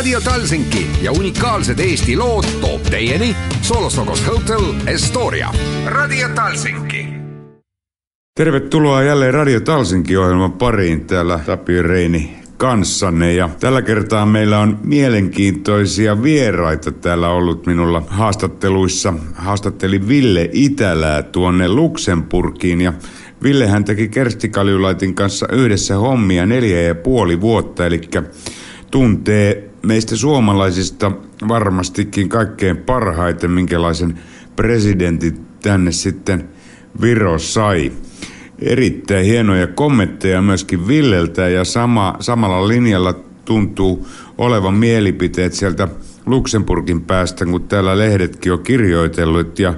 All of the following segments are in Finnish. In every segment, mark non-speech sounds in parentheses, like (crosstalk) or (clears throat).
Radio Talsinki ja unikaalsed Eesti lood toob teieni Solostokos Hotel Estoria. Radio Talsinki. Tervetuloa jälleen Radio Talsinki ohjelman pariin täällä Tapio Reini kanssanne ja tällä kertaa meillä on mielenkiintoisia vieraita täällä ollut minulla haastatteluissa. Haastattelin Ville Itälää tuonne Luxemburgiin ja Ville hän teki Kersti Kaljulaitin kanssa yhdessä hommia neljä ja puoli vuotta, eli tuntee meistä suomalaisista varmastikin kaikkein parhaiten, minkälaisen presidentin tänne sitten Viro sai. Erittäin hienoja kommentteja myöskin Villeltä ja sama, samalla linjalla tuntuu olevan mielipiteet sieltä Luxemburgin päästä, kun täällä lehdetkin on kirjoitellut ja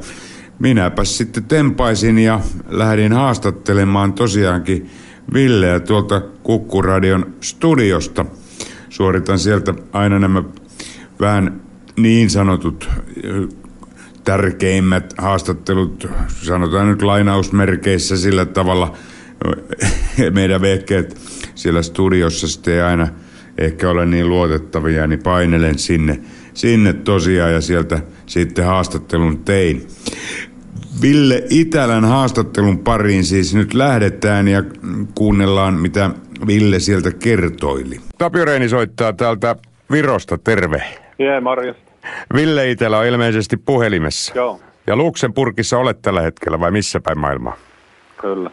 minäpä sitten tempaisin ja lähdin haastattelemaan tosiaankin Villeä tuolta Kukkuradion studiosta. Suoritan sieltä aina nämä vähän niin sanotut tärkeimmät haastattelut, sanotaan nyt lainausmerkeissä sillä tavalla, (laughs) meidän vehkeet siellä studiossa sitten ei aina ehkä ole niin luotettavia, niin painelen sinne, sinne tosiaan ja sieltä sitten haastattelun tein. Ville Itälän haastattelun pariin siis nyt lähdetään ja kuunnellaan, mitä Ville sieltä kertoili. Tapio Reini soittaa täältä Virosta, terve. Jee, Marjas. Ville Itälä on ilmeisesti puhelimessa. Joo. Ja Luxemburgissa olet tällä hetkellä vai missä päin maailmaa? Kyllä.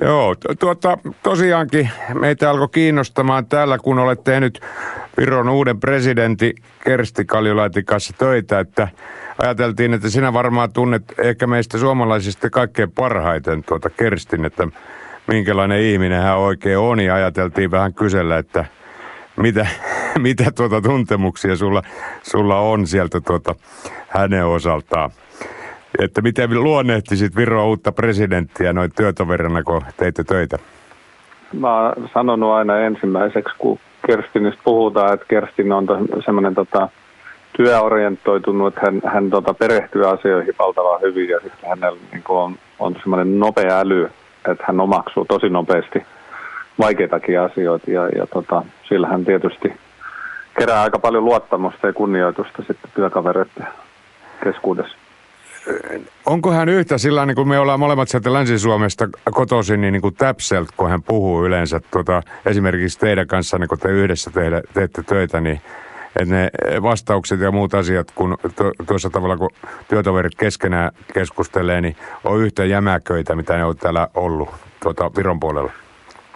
Joo, tuota, tosiaankin meitä alkoi kiinnostamaan täällä, kun olet tehnyt Viron uuden presidentti Kersti Kaljulaitin kanssa töitä, että ajateltiin, että sinä varmaan tunnet ehkä meistä suomalaisista kaikkein parhaiten tuota Kerstin, että minkälainen ihminen hän oikein on ja ajateltiin vähän kysellä, että mitä, mitä tuota tuntemuksia sulla, sulla on sieltä tuota hänen osaltaan. Että miten luonnehtisit Viron uutta presidenttiä noin työtoverina, kun teitte töitä? Mä oon sanonut aina ensimmäiseksi, kun Kerstinistä puhutaan, että Kerstin on semmoinen tota, työorientoitunut, että hän, hän tota, perehtyy asioihin valtavan hyvin ja sitten hänellä niin on, on semmoinen nopea äly, että hän omaksuu tosi nopeasti vaikeitakin asioita ja, ja tota, sillä hän tietysti kerää aika paljon luottamusta ja kunnioitusta sitten työkavereiden keskuudessa. Onko hän yhtä sillä niin kuin me ollaan molemmat sieltä Länsi-Suomesta kotoisin, niin, niin kuin Täpselt, kun hän puhuu yleensä tuota, esimerkiksi teidän kanssa, niin kun te yhdessä tehdä, teette töitä, niin että ne vastaukset ja muut asiat, kun tuossa tavalla kun työtoverit keskenään keskustelee, niin on yhtä jämäköitä, mitä ne on täällä ollut tuota, Viron puolella.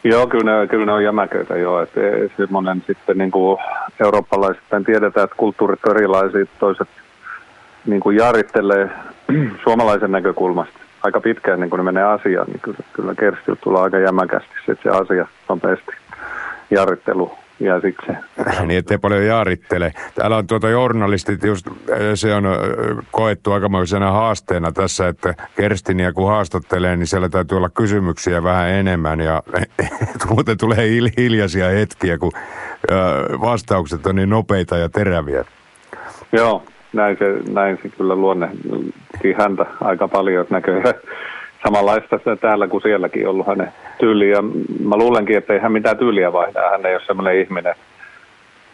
Joo, kyllä ne, kyllä ne on jämäköitä joo. Että semmoinen sitten niin kuin eurooppalaisittain tiedetään, että kulttuurit on erilaisia, toiset niin kuin jaarittelee (clears throat) suomalaisen näkökulmasta aika pitkään niin kun ne menee asiaan, niin kyllä, kyllä Kerstiltä tulee aika jämäkästi se, se asia nopeasti jaarittelu ja siksi. (laughs) niin, ettei paljon jaarittele. Täällä on tuota journalistit, just se on koettu aikamoisena haasteena tässä, että Kerstinia kun haastattelee, niin siellä täytyy olla kysymyksiä vähän enemmän ja (laughs) muuten tulee hiljaisia hetkiä, kun vastaukset on niin nopeita ja teräviä. Joo, näin se, näin se kyllä luonnehti häntä aika paljon, näköjään samanlaista täällä kuin sielläkin ollut hänen tyyli. Ja mä luulenkin, että ei hän mitään tyyliä vaihda. Hän ei ole sellainen ihminen,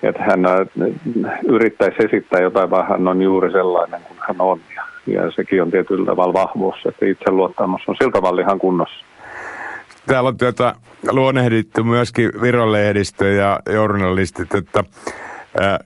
että hän äh, yrittäisi esittää jotain, vaan hän on juuri sellainen kuin hän on. Ja, ja sekin on tietyllä tavalla vahvuus, että itseluottamus on siltä tavalla ihan kunnossa. Täällä on tuota, luonnehdittu myöskin virolehdistö ja journalistit, että ää,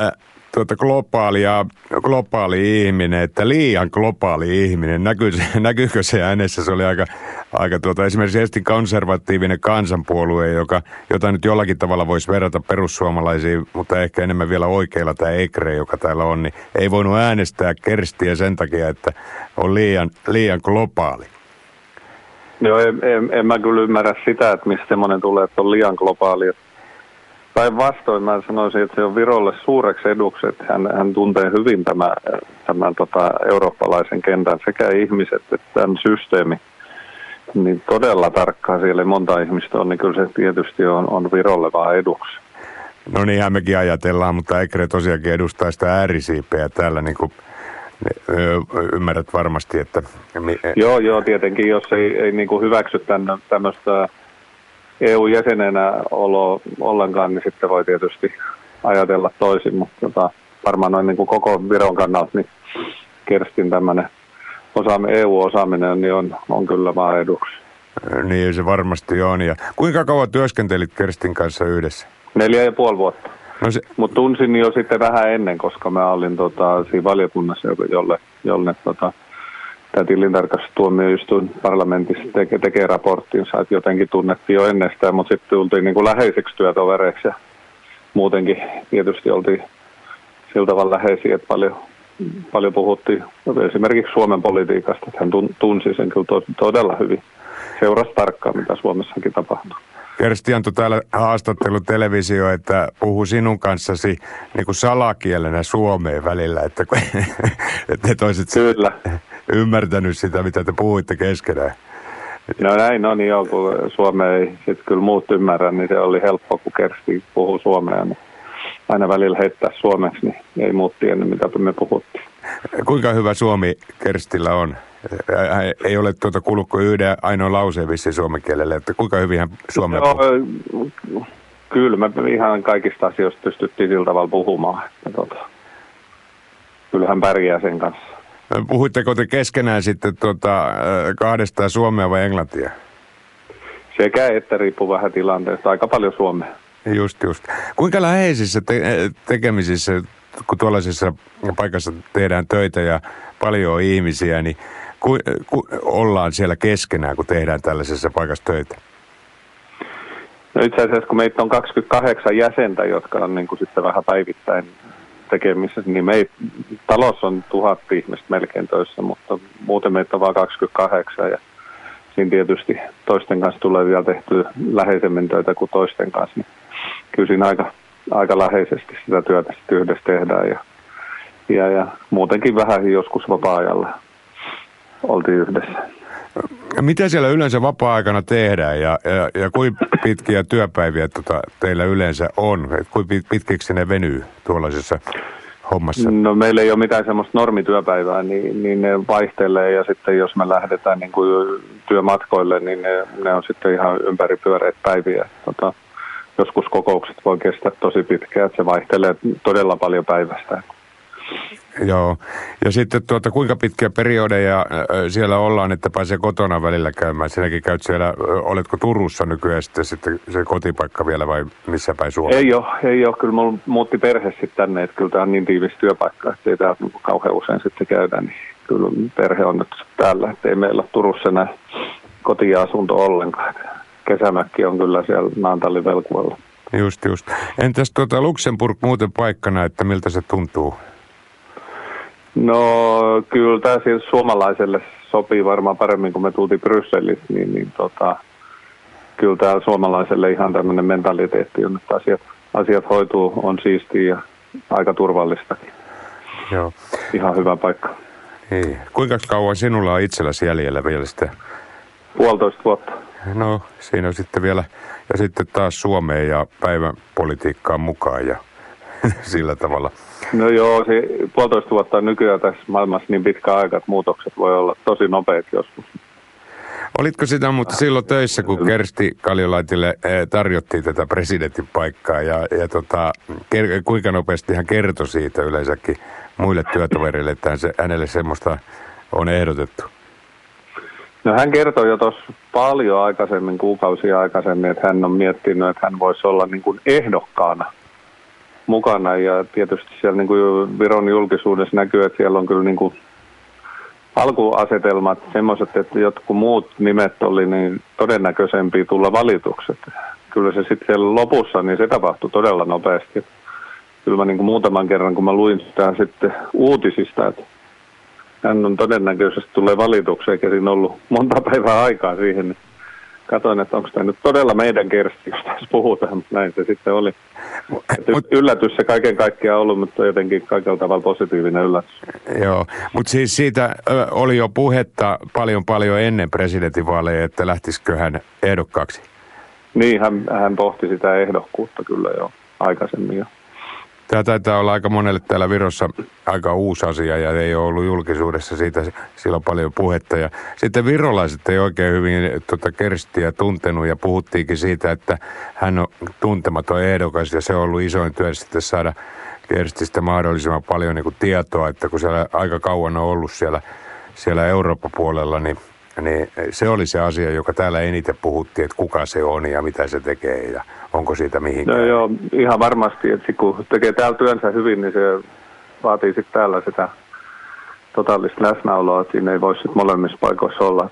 ää, tuota globaalia, globaali ihminen, että liian globaali ihminen, näkyy, (laughs) näkyykö se äänessä? Se oli aika, aika tuota, esimerkiksi esti konservatiivinen kansanpuolue, joka, jota nyt jollakin tavalla voisi verrata perussuomalaisiin, mutta ehkä enemmän vielä oikeilla tämä Ekre, joka täällä on, niin ei voinut äänestää Kerstiä sen takia, että on liian, liian globaali. Joo, en, en, en mä kyllä ymmärrä sitä, että mistä semmoinen tulee, että on liian globaali. Päinvastoin mä sanoisin, että se on Virolle suureksi eduksi, että hän, hän tuntee hyvin tämän, tämän tota, eurooppalaisen kentän sekä ihmiset että tämän systeemi. Niin todella tarkkaan siellä monta ihmistä on, niin kyllä se tietysti on, on Virolle vaan eduksi. No niinhän mekin ajatellaan, mutta Ekre tosiaankin edustaa sitä äärisiipeä täällä niin kuin ymmärrät varmasti, että... Joo, joo, tietenkin, jos ei, ei niin kuin hyväksy tämmöistä EU-jäsenenä olo ollenkaan, niin sitten voi tietysti ajatella toisin, mutta tota, varmaan noin niin kuin koko Viron kannalta, niin Kerstin tämmöinen osaame, EU-osaaminen niin on, on kyllä vaan eduksi. Niin se varmasti on. Ja kuinka kauan työskentelit Kerstin kanssa yhdessä? Neljä ja puoli vuotta. No se... Mutta tunsin jo sitten vähän ennen, koska mä olin tota, siinä valiokunnassa, jolle, jolle tota, tämä tilintarkastustuomioistuin parlamentissa teke, tekee raporttinsa, että jotenkin tunnettiin jo ennestään, mutta sitten tultiin niin kuin läheiseksi työtovereiksi ja muutenkin tietysti oltiin sillä tavalla läheisiä, että paljon, paljon puhuttiin esimerkiksi Suomen politiikasta, että hän tunsi sen kyllä to, todella hyvin. Seurasi tarkkaan, mitä Suomessakin tapahtuu. Kersti antoi täällä haastattelu televisio, että puhuu sinun kanssasi niin kuin salakielenä suomeen välillä, että, (laughs) että te toiset Kyllä. ymmärtänyt sitä, mitä te puhuitte keskenään. No näin on joo, kun Suome ei sitten kyllä muut ymmärrä, niin se oli helppo, kun Kersti puhuu suomea. Niin aina välillä heittää suomeksi, niin ei muut tiennyt, mitä me puhuttiin. Kuinka hyvä suomi Kerstillä on? Ei ole tuota kuullut kuin yhden ainoa lauseen vissi suomen kielelle, että kuinka hyvin hän suomea puhuu? Kyllä, me ihan kaikista asioista pystyttiin sillä tavalla puhumaan. Että tota, kyllähän pärjää sen kanssa. Puhuitteko te keskenään sitten tuota, kahdesta suomea vai englantia? Sekä että riippuu vähän tilanteesta, aika paljon suomea. Just, just. Kuinka läheisissä te- tekemisissä, kun tuollaisessa paikassa tehdään töitä ja paljon ihmisiä, niin ku, ku, ollaan siellä keskenään, kun tehdään tällaisessa paikassa töitä? No itse asiassa, kun meitä on 28 jäsentä, jotka on niin kuin sitten vähän päivittäin tekemisissä, niin me talous on tuhat ihmistä melkein töissä, mutta muuten meitä on vain 28 ja siinä tietysti toisten kanssa tulee vielä tehtyä läheisemmin töitä kuin toisten kanssa, niin kyllä siinä aika, aika läheisesti sitä työtä sitten yhdessä tehdään ja, ja, ja muutenkin vähän joskus vapaa-ajalla oltiin yhdessä. Mitä siellä yleensä vapaa-aikana tehdään ja, ja, ja kuinka pitkiä työpäiviä tota, teillä yleensä on? Kuinka pitkiksi ne venyy tuollaisessa hommassa? No meillä ei ole mitään semmoista normityöpäivää, niin, niin ne vaihtelee ja sitten jos me lähdetään niin kuin työmatkoille, niin ne, ne on sitten ihan ympäripyöreitä päiviä. Tota, joskus kokoukset voi kestää tosi pitkään, että se vaihtelee todella paljon päivästä. Joo. Ja sitten tuota, kuinka pitkiä periodeja siellä ollaan, että pääsee kotona välillä käymään? Sinäkin käyt siellä, oletko Turussa nykyään sitten, sitten se kotipaikka vielä vai missä päin Suomessa? Ei ole, ei ole. Kyllä mulla muutti perhe sitten tänne, että kyllä tämä on niin tiivis työpaikka, että ei täällä kauhean usein sitten käydä. Niin kyllä perhe on nyt täällä, että ei meillä ole Turussa enää kotiasunto ollenkaan. Kesämäkki on kyllä siellä Naantalin velkuilla. Just, just. Entäs tuota Luxemburg muuten paikkana, että miltä se tuntuu? No kyllä tämä siis suomalaiselle sopii varmaan paremmin, kun me tultiin Brysselissä, niin, niin tota, kyllä tämä suomalaiselle ihan tämmöinen mentaliteetti on, että asiat, asiat hoituu, on siistiä ja aika turvallistakin. Joo. Ihan hyvä paikka. Ei. Kuinka kauan sinulla on itselläsi jäljellä vielä sitä? Puolitoista vuotta. No, siinä on sitten vielä, ja sitten taas Suomeen ja päivän politiikkaan mukaan ja (laughs) sillä tavalla. No joo, se puolitoista vuotta on nykyään tässä maailmassa niin pitkä aika, että muutokset voi olla tosi nopeat joskus. Olitko sitä mutta silloin töissä, kun Kersti Kaljolaitille eh, tarjottiin tätä presidentin paikkaa ja, ja tota, kuinka nopeasti hän kertoi siitä yleensäkin muille työtovereille, että se, hänelle semmoista on ehdotettu? No hän kertoi jo tuossa paljon aikaisemmin, kuukausia aikaisemmin, että hän on miettinyt, että hän voisi olla niin kuin ehdokkaana – mukana ja tietysti siellä niin kuin Viron julkisuudessa näkyy, että siellä on kyllä niin kuin alkuasetelmat semmoiset, että jotkut muut nimet oli niin todennäköisempiä tulla valitukset. Kyllä se sitten siellä lopussa, niin se tapahtui todella nopeasti. Kyllä mä niin kuin muutaman kerran, kun mä luin sitä sitten uutisista, että hän on todennäköisesti tulee valitukseen, eikä siinä ollut monta päivää aikaa siihen, niin katoin, että onko tämä nyt todella meidän kersti, jos tässä puhutaan, mutta näin se sitten oli. Mut, yllätys se kaiken kaikkiaan ollut, mutta jotenkin kaikella tavalla positiivinen yllätys. Joo, mutta siis siitä oli jo puhetta paljon paljon ennen presidentinvaaleja, että lähtisikö hän ehdokkaaksi. Niin, hän, hän pohti sitä ehdokkuutta kyllä jo aikaisemmin jo. Tämä taitaa olla aika monelle täällä Virossa aika uusi asia ja ei ole ollut julkisuudessa siitä silloin paljon puhetta. Ja sitten virolaiset ei oikein hyvin tuota Kerstiä tuntenut ja puhuttiinkin siitä, että hän on tuntematon ehdokas ja se on ollut isoin työ sitten saada Kerstistä mahdollisimman paljon niin kuin tietoa, että kun siellä aika kauan on ollut siellä, siellä Euroopan puolella, niin niin se oli se asia, joka täällä eniten puhuttiin, että kuka se on ja mitä se tekee ja onko siitä mihinkään. No joo, ihan varmasti, että kun tekee täällä työnsä hyvin, niin se vaatii sitten täällä sitä totaalista läsnäoloa, että siinä ei voi sitten molemmissa paikoissa olla.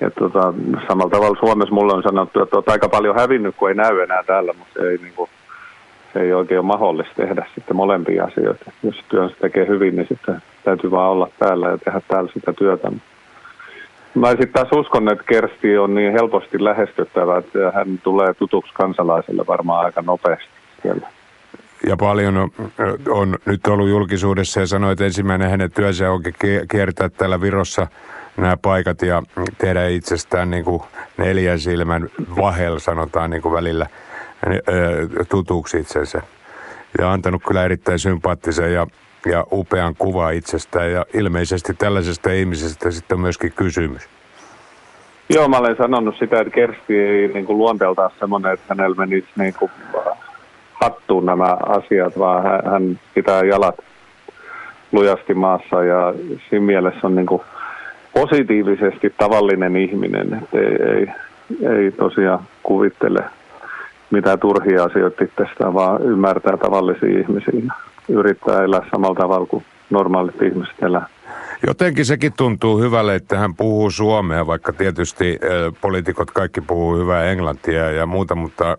Ja tota, samalla tavalla Suomessa mulle on sanottu, että olet aika paljon hävinnyt, kun ei näy enää täällä, mutta se ei, niin kuin, se ei oikein ole mahdollista tehdä sitten molempia asioita. Jos työnsä tekee hyvin, niin sitten täytyy vaan olla täällä ja tehdä täällä sitä työtä. Mä sitten taas uskon, että Kersti on niin helposti lähestyttävä, että hän tulee tutuksi kansalaiselle varmaan aika nopeasti siellä. Ja paljon on, on nyt ollut julkisuudessa ja sanoi, että ensimmäinen hänen työnsä onkin kiertää täällä Virossa nämä paikat ja tehdä itsestään niin kuin neljän silmän vahel, sanotaan niin kuin välillä, tutuksi itsensä. Ja antanut kyllä erittäin sympaattisen ja ja upean kuva itsestään ja ilmeisesti tällaisesta ihmisestä sitten myöskin kysymys. Joo, mä olen sanonut sitä, että Kersti ei niin kuin luonteeltaan semmoinen, että hänellä menisi niin kuin hattuun nämä asiat, vaan hän pitää jalat lujasti maassa ja siinä mielessä on niin kuin positiivisesti tavallinen ihminen, että ei, ei, ei tosiaan kuvittele mitä turhia asioita itsestään, vaan ymmärtää tavallisia ihmisiä yrittää elää samalla tavalla kuin normaalit ihmiset elää. Jotenkin sekin tuntuu hyvälle, että hän puhuu suomea, vaikka tietysti äh, poliitikot kaikki puhuu hyvää englantia ja muuta, mutta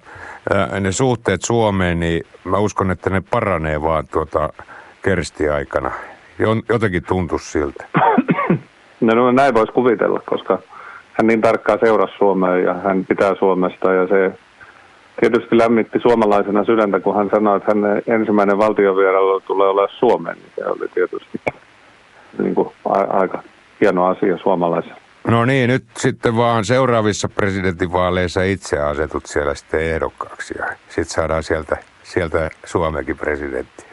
äh, ne suhteet Suomeen, niin mä uskon, että ne paranee vaan tuota kerstiaikana. Jotenkin tuntuu siltä. (coughs) No, no näin voisi kuvitella, koska hän niin tarkkaan seurasi Suomea ja hän pitää Suomesta ja se tietysti lämmitti suomalaisena sydäntä, kun hän sanoi, että hän ensimmäinen valtiovierailu tulee olemaan Suomeen. Niin se oli tietysti niin kuin, a- aika hieno asia suomalaisella. No niin, nyt sitten vaan seuraavissa presidentinvaaleissa itse asetut siellä sitten ehdokkaaksi ja sitten saadaan sieltä, sieltä Suomenkin presidentti.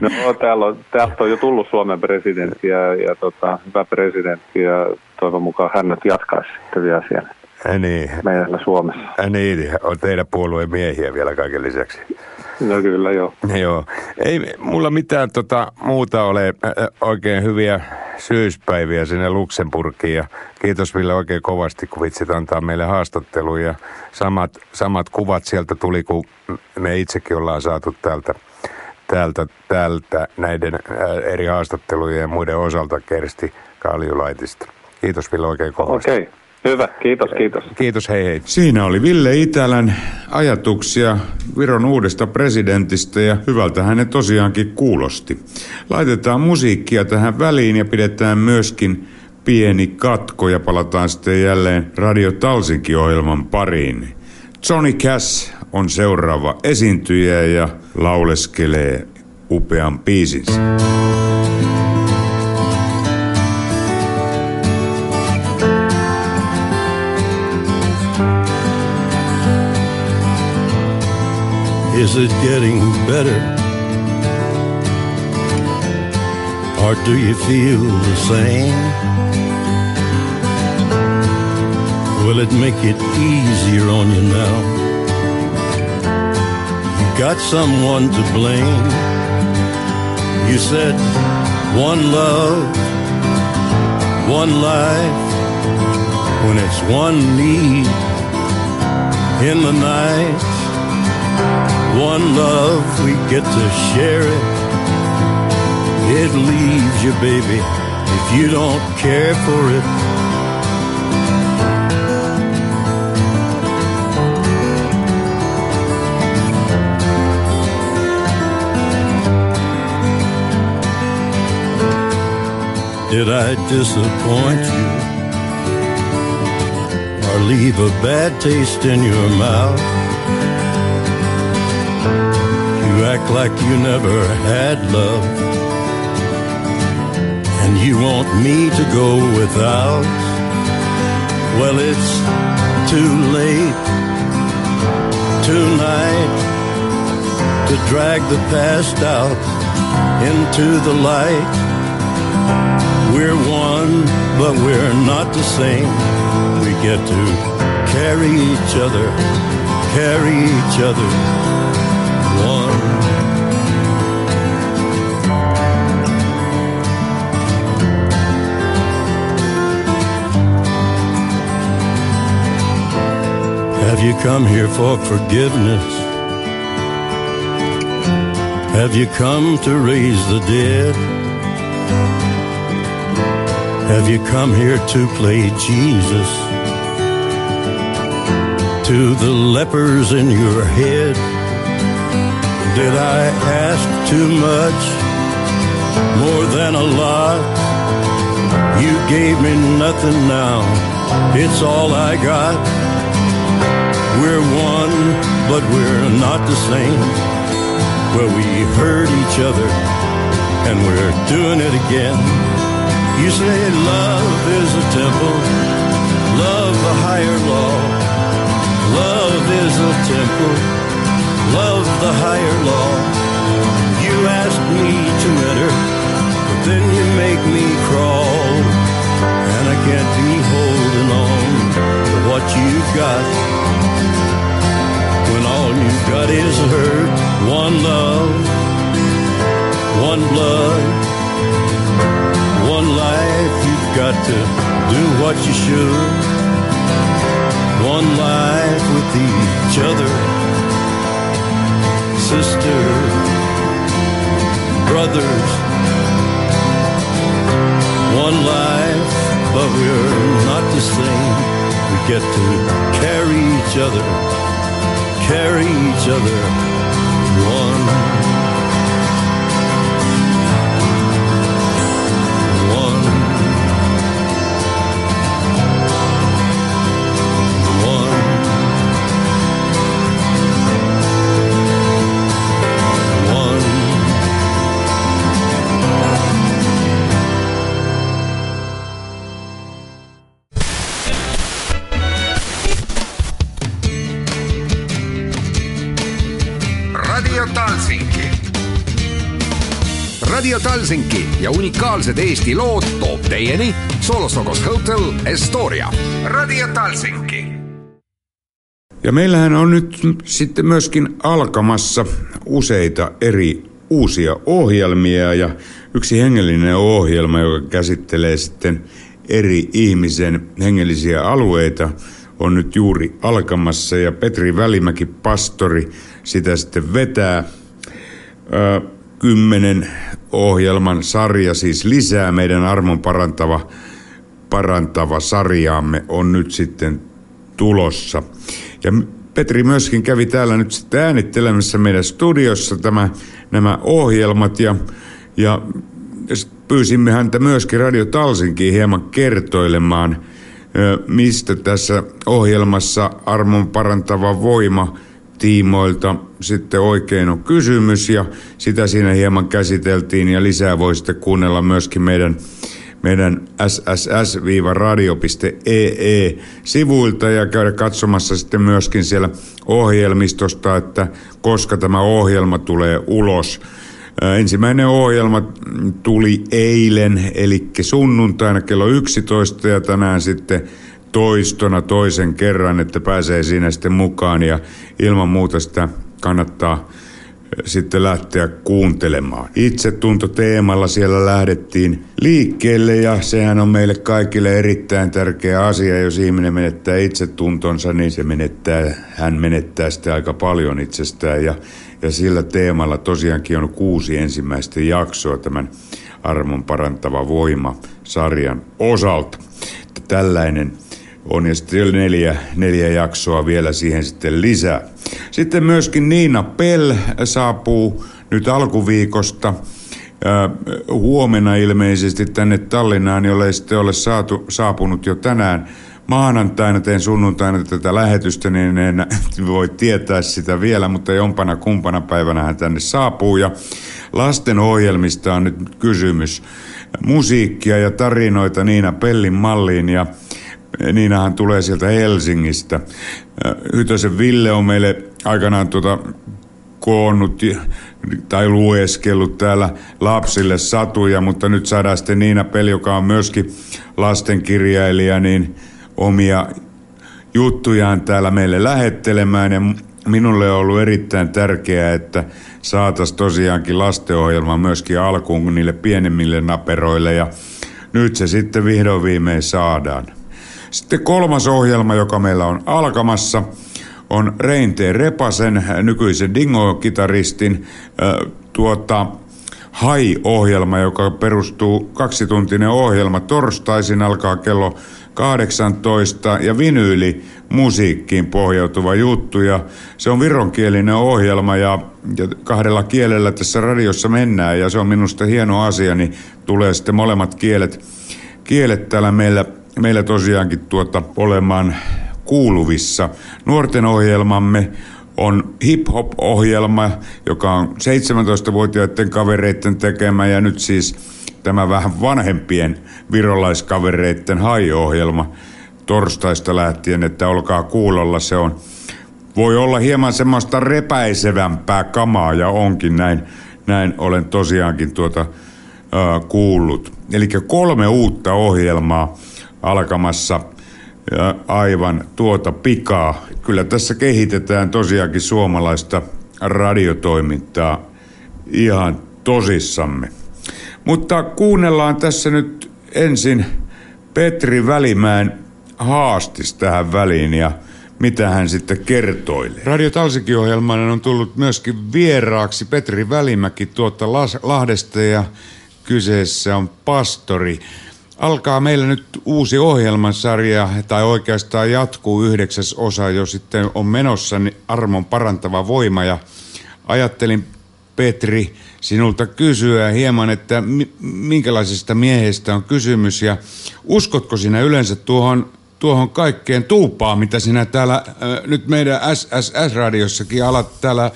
No täällä on, täältä on jo tullut Suomen presidentti ja, ja tota, hyvä presidentti ja toivon mukaan hän nyt jatkaisi sitten vielä siellä. Ä niin. Meillä Suomessa. Ä niin, on teidän puolueen miehiä vielä kaiken lisäksi. No kyllä joo. Joo. Ei mulla mitään tota, muuta ole oikein hyviä syyspäiviä sinne Luxemburgiin ja kiitos Ville oikein kovasti, kun vitsit antaa meille haastatteluja. Samat, samat kuvat sieltä tuli, kun me itsekin ollaan saatu täältä, täältä, täältä näiden eri haastattelujen ja muiden osalta Kersti Kaljulaitista. Kiitos Ville oikein kovasti. Okei. Okay. Hyvä, kiitos, kiitos. Kiitos, hei hei. Siinä oli Ville Itälän ajatuksia Viron uudesta presidentistä ja hyvältä hänen tosiaankin kuulosti. Laitetaan musiikkia tähän väliin ja pidetään myöskin pieni katko ja palataan sitten jälleen Radio Talsinki-ohjelman pariin. Johnny Cash on seuraava esiintyjä ja lauleskelee upean biisinsä. Is it getting better? Or do you feel the same? Will it make it easier on you now? You got someone to blame. You said one love, one life, when it's one need in the night one love, we get to share it. It leaves you, baby, if you don't care for it. Did I disappoint you? Or leave a bad taste in your mouth. You act like you never had love. And you want me to go without. Well, it's too late tonight to drag the past out into the light. We're one, but we're not the same. We get to carry each other, carry each other. Have you come here for forgiveness? Have you come to raise the dead? Have you come here to play Jesus? To the lepers in your head? Did I ask too much? More than a lot? You gave me nothing now. It's all I got. We're one, but we're not the same. Well, we hurt each other, and we're doing it again. You say love is a temple, love a higher law. Love is a temple, love the higher law. You ask me to enter, but then you make me crawl. And I can't be holding on to what you've got got is hurt. One love, one blood, one life. You've got to do what you should. One life with each other, sister, brothers. One life, but we're not the same. We get to carry each other carry each other one. Talsinki ja unikaalsed Eesti lood toob teieni Solostokos Hotel Estoria. Radio Talsinki. Ja meillähän on nyt sitten myöskin alkamassa useita eri uusia ohjelmia ja yksi hengellinen ohjelma, joka käsittelee sitten eri ihmisen hengellisiä alueita, on nyt juuri alkamassa ja Petri Välimäki, pastori, sitä sitten vetää. Ö, kymmenen ohjelman sarja siis lisää meidän armon parantava, parantava sarjaamme on nyt sitten tulossa. Ja Petri myöskin kävi täällä nyt sitten äänittelemässä meidän studiossa tämä, nämä ohjelmat ja, ja pyysimme häntä myöskin Radio Talsinkiin hieman kertoilemaan, mistä tässä ohjelmassa armon parantava voima tiimoilta sitten oikein on kysymys ja sitä siinä hieman käsiteltiin ja lisää voi sitten kuunnella myöskin meidän meidän sss-radio.ee sivuilta ja käydä katsomassa sitten myöskin siellä ohjelmistosta, että koska tämä ohjelma tulee ulos. Ensimmäinen ohjelma tuli eilen, eli sunnuntaina kello 11 ja tänään sitten toistona toisen kerran, että pääsee siinä sitten mukaan ja ilman muuta sitä kannattaa sitten lähteä kuuntelemaan. Itsetunto teemalla siellä lähdettiin liikkeelle ja sehän on meille kaikille erittäin tärkeä asia. Jos ihminen menettää itsetuntonsa, niin se menettää, hän menettää sitten aika paljon itsestään ja, ja sillä teemalla tosiaankin on kuusi ensimmäistä jaksoa tämän armon parantava voima sarjan osalta. Tällainen on ja sitten neljä, neljä jaksoa vielä siihen sitten lisää. Sitten myöskin Niina Pell saapuu nyt alkuviikosta huomenna ilmeisesti tänne Tallinnaan, jolle ei sitten ole saatu, saapunut jo tänään. maanantaina, teen sunnuntaina tätä lähetystä, niin en (laughs) voi tietää sitä vielä, mutta jompana kumpana päivänä hän tänne saapuu. Ja lasten ohjelmista on nyt kysymys. Musiikkia ja tarinoita Niina Pellin malliin ja Niinahan tulee sieltä Helsingistä. Hytösen Ville on meille aikanaan tuota koonnut tai lueskellut täällä lapsille satuja, mutta nyt saadaan sitten Niina Peli, joka on myöskin lastenkirjailija, niin omia juttujaan täällä meille lähettelemään. Ja minulle on ollut erittäin tärkeää, että saataisiin tosiaankin lastenohjelma myöskin alkuun niille pienemmille naperoille ja nyt se sitten vihdoin viimein saadaan. Sitten kolmas ohjelma, joka meillä on alkamassa, on Reinteen Repasen, nykyisen Dingo-kitaristin, tuota, Hai-ohjelma, joka perustuu kaksituntinen ohjelma. Torstaisin alkaa kello 18 ja vinyyli musiikkiin pohjautuva juttu ja se on vironkielinen ohjelma ja, ja kahdella kielellä tässä radiossa mennään ja se on minusta hieno asia, niin tulee sitten molemmat kielet, kielet täällä meillä, meillä tosiaankin tuota olemaan kuuluvissa. Nuorten ohjelmamme on hip-hop-ohjelma, joka on 17-vuotiaiden kavereiden tekemä ja nyt siis tämä vähän vanhempien virolaiskavereiden hai-ohjelma torstaista lähtien, että olkaa kuulolla. Se on, voi olla hieman semmoista repäisevämpää kamaa ja onkin näin, näin olen tosiaankin tuota äh, kuullut. Eli kolme uutta ohjelmaa alkamassa ja aivan tuota pikaa. Kyllä tässä kehitetään tosiaankin suomalaista radiotoimintaa ihan tosissamme. Mutta kuunnellaan tässä nyt ensin Petri Välimäen haastis tähän väliin ja mitä hän sitten kertoilee. Radio Talsikin on tullut myöskin vieraaksi Petri Välimäki tuota Lahdesta ja kyseessä on pastori. Alkaa meillä nyt uusi ohjelmasarja, tai oikeastaan jatkuu yhdeksäs osa jo sitten on menossa niin armon parantava voima. Ja ajattelin, Petri, sinulta kysyä hieman, että minkälaisesta miehestä on kysymys ja uskotko sinä yleensä tuohon, tuohon kaikkeen tuupaan, mitä sinä täällä nyt meidän SSS-radiossakin alat täällä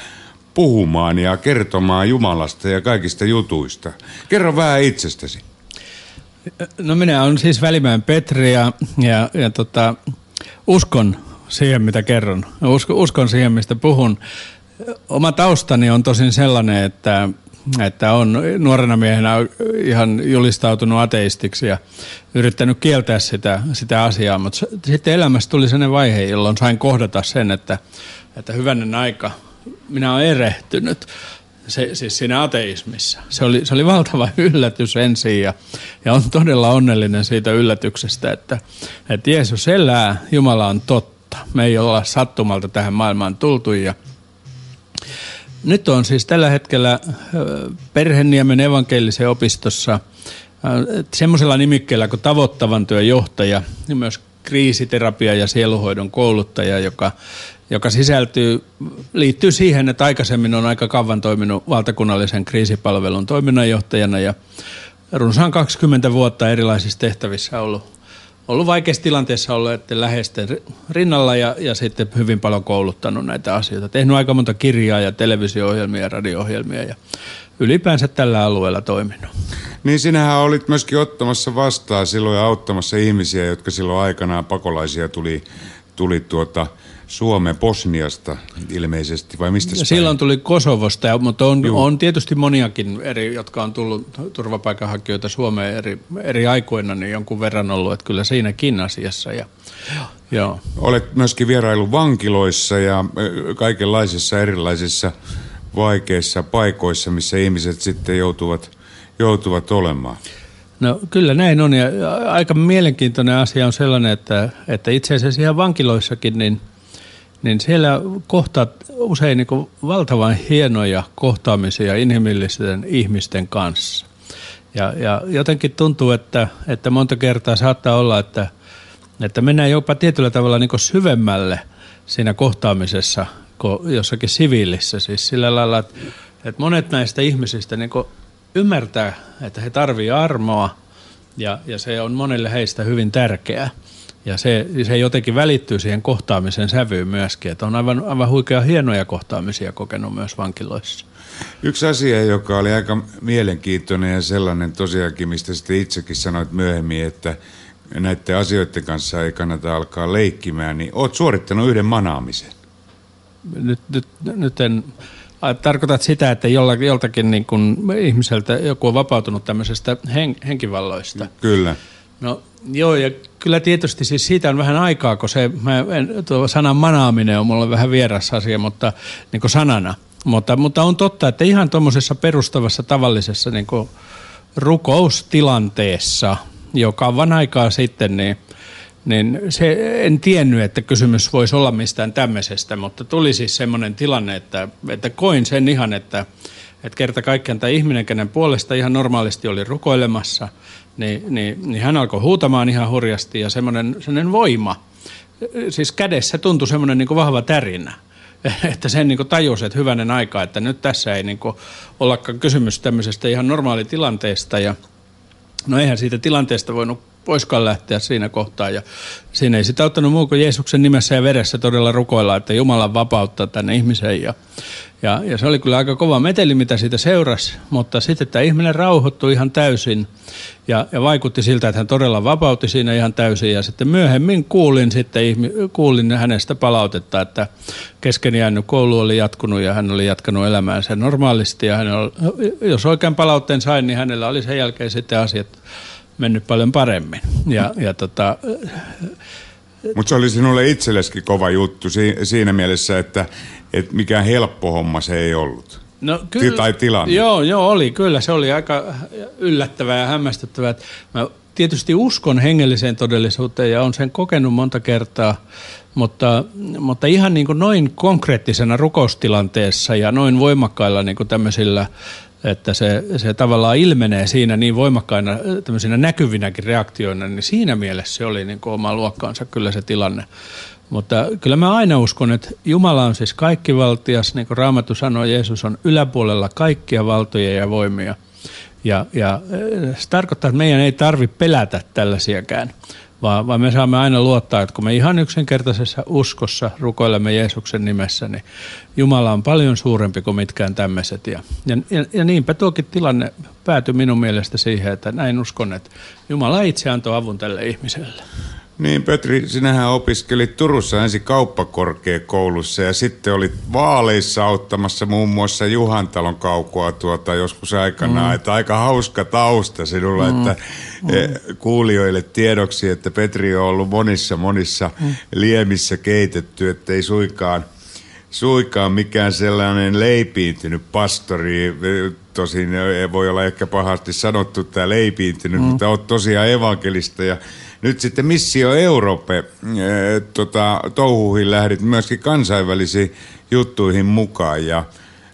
puhumaan ja kertomaan Jumalasta ja kaikista jutuista. Kerro vähän itsestäsi. No minä olen siis Välimäen Petri ja, ja, ja tota, uskon siihen, mitä kerron. Uskon, uskon siihen, mistä puhun. Oma taustani on tosin sellainen, että, että on nuorena miehenä ihan julistautunut ateistiksi ja yrittänyt kieltää sitä, sitä asiaa, mutta sitten elämässä tuli sellainen vaihe, jolloin sain kohdata sen, että, että hyvänen aika, minä olen erehtynyt se, siis siinä ateismissa. Se oli, se oli valtava (laughs) yllätys ensin ja, ja on todella onnellinen siitä yllätyksestä, että, että Jeesus elää, Jumala on totta. Me ei olla sattumalta tähän maailmaan tultu ja nyt on siis tällä hetkellä Perheniemen evankelisen opistossa semmoisella nimikkeellä kuin tavoittavan työn johtaja ja myös kriisiterapia ja sieluhoidon kouluttaja, joka joka sisältyy, liittyy siihen, että aikaisemmin on aika kauan toiminut valtakunnallisen kriisipalvelun toiminnanjohtajana ja runsaan 20 vuotta erilaisissa tehtävissä ollut, ollut vaikeassa tilanteessa että läheisten rinnalla ja, ja sitten hyvin paljon kouluttanut näitä asioita. Tehnyt aika monta kirjaa ja televisio-ohjelmia ja radio-ohjelmia ja ylipäänsä tällä alueella toiminut. Niin sinähän olit myöskin ottamassa vastaan silloin ja auttamassa ihmisiä, jotka silloin aikanaan pakolaisia tuli, tuli tuota, Suomen Bosniasta ilmeisesti, vai mistä Silloin tuli Kosovosta, mutta on, on tietysti moniakin eri, jotka on tullut turvapaikanhakijoita Suomeen eri, eri aikoina, niin jonkun verran ollut, että kyllä siinäkin asiassa. Ja, joo. Olet myöskin vierailu vankiloissa ja kaikenlaisissa erilaisissa vaikeissa paikoissa, missä ihmiset sitten joutuvat, joutuvat olemaan. No kyllä näin on ja aika mielenkiintoinen asia on sellainen, että, että itse asiassa ihan vankiloissakin niin – niin siellä kohtaat usein niin valtavan hienoja kohtaamisia inhimillisten ihmisten kanssa. Ja, ja jotenkin tuntuu, että, että monta kertaa saattaa olla, että, että mennään jopa tietyllä tavalla niin syvemmälle siinä kohtaamisessa kuin jossakin siviilissä. Siis sillä lailla, että, että monet näistä ihmisistä niin ymmärtää, että he tarvitsevat armoa ja, ja se on monille heistä hyvin tärkeää. Ja se, se jotenkin välittyy siihen kohtaamisen sävyyn myöskin, että on aivan, aivan huikea hienoja kohtaamisia kokenut myös vankiloissa. Yksi asia, joka oli aika mielenkiintoinen ja sellainen tosiaankin, mistä sitten itsekin sanoit myöhemmin, että näiden asioiden kanssa ei kannata alkaa leikkimään, niin oot suorittanut yhden manaamisen. Nyt, nyt, nyt en tarkoitat sitä, että joltakin niin kuin ihmiseltä joku on vapautunut tämmöisestä hen, henkivalloista. Kyllä. No joo, ja kyllä tietysti siis siitä on vähän aikaa, kun se, mä en, tuo sanan manaaminen on mulle vähän vieras asia, mutta niin kuin sanana. Mutta, mutta on totta, että ihan tuommoisessa perustavassa tavallisessa niin kuin rukoustilanteessa, joka on aikaa sitten, niin, niin se, en tiennyt, että kysymys voisi olla mistään tämmöisestä, mutta tuli siis semmoinen tilanne, että, että koin sen ihan, että, että kerta kaikkiaan tämä ihminen, kenen puolesta ihan normaalisti oli rukoilemassa, niin, niin, niin hän alkoi huutamaan ihan hurjasti ja semmoinen, semmoinen voima, siis kädessä tuntui semmoinen niin vahva tärinä (laughs) että sen niin tajusi, että hyvänen aika, että nyt tässä ei niin ollakaan kysymys tämmöisestä ihan normaalitilanteesta ja no eihän siitä tilanteesta voinut poiskaan lähteä siinä kohtaa. Ja siinä ei sitä ottanut muu kuin Jeesuksen nimessä ja veressä todella rukoilla, että Jumalan vapauttaa tänne ihmisen. Ja, ja, ja se oli kyllä aika kova meteli, mitä siitä seurasi, mutta sitten tämä ihminen rauhoittui ihan täysin ja, ja vaikutti siltä, että hän todella vapautti siinä ihan täysin. Ja sitten myöhemmin kuulin, sitten, kuulin hänestä palautetta, että kesken jäänyt koulu oli jatkunut ja hän oli jatkanut elämäänsä normaalisti. Ja hän oli, jos oikein palautteen sain, niin hänellä oli sen jälkeen sitten asiat mennyt paljon paremmin. Ja, ja tota, mutta se oli sinulle itselleskin kova juttu siinä mielessä, että, että mikään helppo homma se ei ollut. No, kyllä, tai tilanne. Joo, joo, oli. Kyllä se oli aika yllättävää ja hämmästyttävää. Mä tietysti uskon hengelliseen todellisuuteen ja on sen kokenut monta kertaa, mutta, mutta ihan niin kuin noin konkreettisena rukoustilanteessa ja noin voimakkailla niin kuin tämmöisillä että se, se tavallaan ilmenee siinä niin voimakkaina tämmöisinä näkyvinäkin reaktioina, niin siinä mielessä se oli niin oma luokkaansa kyllä se tilanne. Mutta kyllä mä aina uskon, että Jumala on siis kaikkivaltias, niin kuin Raamattu sanoo, Jeesus on yläpuolella kaikkia valtoja ja voimia. Ja, ja se tarkoittaa, että meidän ei tarvitse pelätä tällaisiakään vaan, vaan me saamme aina luottaa, että kun me ihan yksinkertaisessa uskossa rukoilemme Jeesuksen nimessä, niin Jumala on paljon suurempi kuin mitkään tämmöiset. Ja, ja, ja niinpä tuokin tilanne päätyi minun mielestä siihen, että näin uskon, että Jumala itse antoi avun tälle ihmiselle. Niin, Petri, sinähän opiskelit Turussa ensin kauppakorkeakoulussa ja sitten olit vaaleissa auttamassa muun muassa Juhantalon kaukoa tuota joskus aikanaan. Mm. Että aika hauska tausta sinulla, mm. että mm. Eh, kuulijoille tiedoksi, että Petri on ollut monissa monissa mm. liemissä keitetty, ettei suikaan, suikaan mikään sellainen leipiintynyt pastori. Tosin voi olla ehkä pahasti sanottu tämä leipiintynyt, mm. mutta olet tosiaan evankelista ja nyt sitten Missio Europe äh, tota, touhuihin lähdit myöskin kansainvälisiin juttuihin mukaan ja,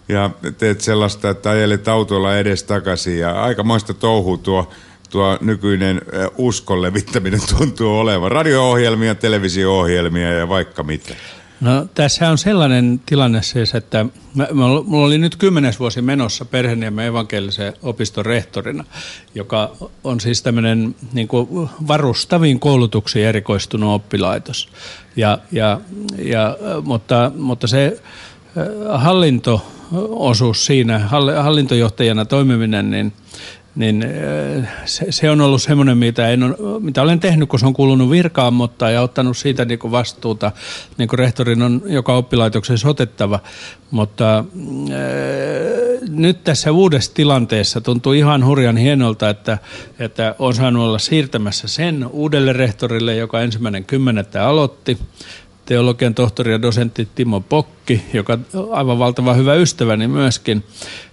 ja teet sellaista, että ajelet autolla edes takaisin ja aikamoista touhu tuo, tuo nykyinen äh, uskon levittäminen tuntuu olevan. Radio-ohjelmia, televisio-ohjelmia ja vaikka mitä. No tässä on sellainen tilanne siis, että mä, mulla oli nyt kymmenes vuosi menossa Perheniemen evankelisen opiston rehtorina, joka on siis tämmöinen niin varustaviin koulutuksiin erikoistunut oppilaitos. Ja, ja, ja, mutta, mutta se äh, hallintoosuus siinä, hallintojohtajana toimiminen, niin niin äh, se, se on ollut semmoinen, mitä, en ole, mitä olen tehnyt, kun se on kuulunut virkaan, mutta ja ottanut siitä niin vastuuta, niin kuin rehtorin on joka oppilaitoksessa otettava. Mutta äh, nyt tässä uudessa tilanteessa tuntuu ihan hurjan hienolta, että, että on saanut olla siirtämässä sen uudelle rehtorille, joka ensimmäinen kymmenettä aloitti teologian tohtori ja dosentti Timo Pokki, joka on aivan valtava hyvä ystäväni myöskin.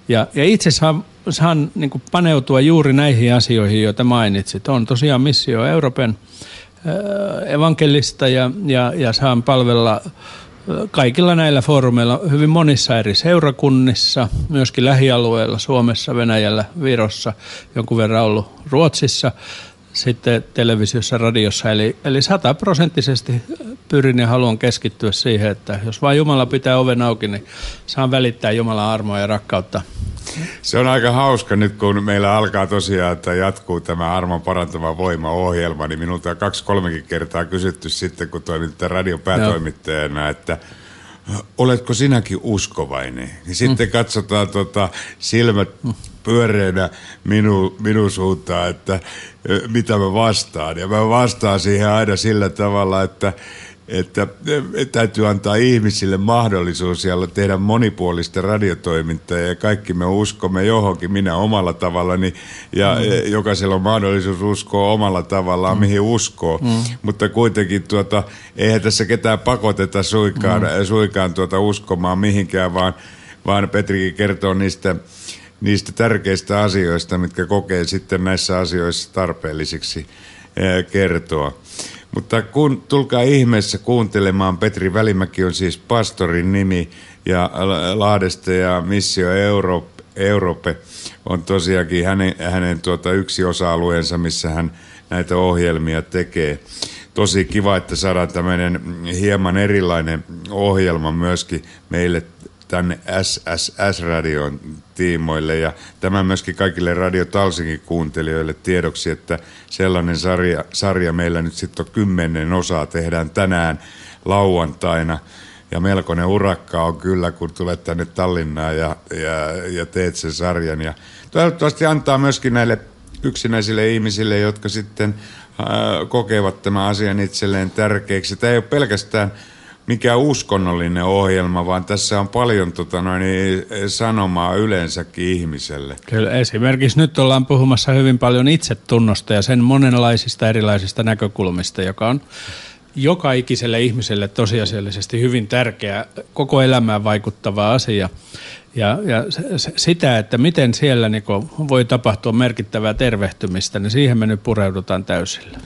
Ja, ja itse saan, saan niin paneutua juuri näihin asioihin, joita mainitsit. On tosiaan missio Euroopan äh, evankelista ja, ja, ja saan palvella äh, kaikilla näillä foorumeilla hyvin monissa eri seurakunnissa, myöskin lähialueilla Suomessa, Venäjällä, Virossa, jonkun verran ollut Ruotsissa – sitten televisiossa, radiossa. Eli, eli sataprosenttisesti pyrin ja haluan keskittyä siihen, että jos vain Jumala pitää oven auki, niin saan välittää Jumalan armoa ja rakkautta Se on aika hauska nyt, kun meillä alkaa tosiaan, että jatkuu tämä armon parantava voima-ohjelma, niin minulta on kaksi-kolmekin kertaa kysytty sitten, kun toimin radion päätoimittajana, että oletko sinäkin uskovainen? Niin sitten mm. katsotaan tota, silmät pyöreänä minu, minun suuntaan, että mitä mä vastaan. Ja mä vastaan siihen aina sillä tavalla, että että täytyy antaa ihmisille mahdollisuus ja tehdä monipuolista radiotoimintaa ja kaikki me uskomme johonkin, minä omalla tavallani ja mm. jokaisella on mahdollisuus uskoa omalla tavallaan, mm. mihin uskoo. Mm. Mutta kuitenkin tuota, eihän tässä ketään pakoteta suikaan, mm. suikaan tuota uskomaan mihinkään, vaan, vaan Petrikin kertoo niistä niistä tärkeistä asioista, mitkä kokee sitten näissä asioissa tarpeellisiksi kertoa. Mutta kun, tulkaa ihmeessä kuuntelemaan, Petri Välimäki on siis pastorin nimi ja Lahdesta ja Missio Europe, Europe on tosiaankin hänen, hänen tuota yksi osa-alueensa, missä hän näitä ohjelmia tekee. Tosi kiva, että saadaan tämmöinen hieman erilainen ohjelma myöskin meille tänne SSS-radion tiimoille. Ja tämä myöskin kaikille Radio Talsingin kuuntelijoille tiedoksi, että sellainen sarja, sarja meillä nyt sitten on kymmenen osaa, tehdään tänään lauantaina. Ja melkoinen urakka on kyllä, kun tulet tänne Tallinnaan ja, ja, ja teet sen sarjan. Ja toivottavasti antaa myöskin näille yksinäisille ihmisille, jotka sitten äh, kokevat tämän asian itselleen tärkeäksi. Tämä ei ole pelkästään mikä uskonnollinen ohjelma, vaan tässä on paljon tota, noin, sanomaa yleensäkin ihmiselle. Kyllä, esimerkiksi nyt ollaan puhumassa hyvin paljon itsetunnosta ja sen monenlaisista erilaisista näkökulmista, joka on joka ikiselle ihmiselle tosiasiallisesti hyvin tärkeä, koko elämään vaikuttava asia. Ja, ja sitä, että miten siellä niin voi tapahtua merkittävää tervehtymistä, niin siihen me nyt pureudutaan täysillä.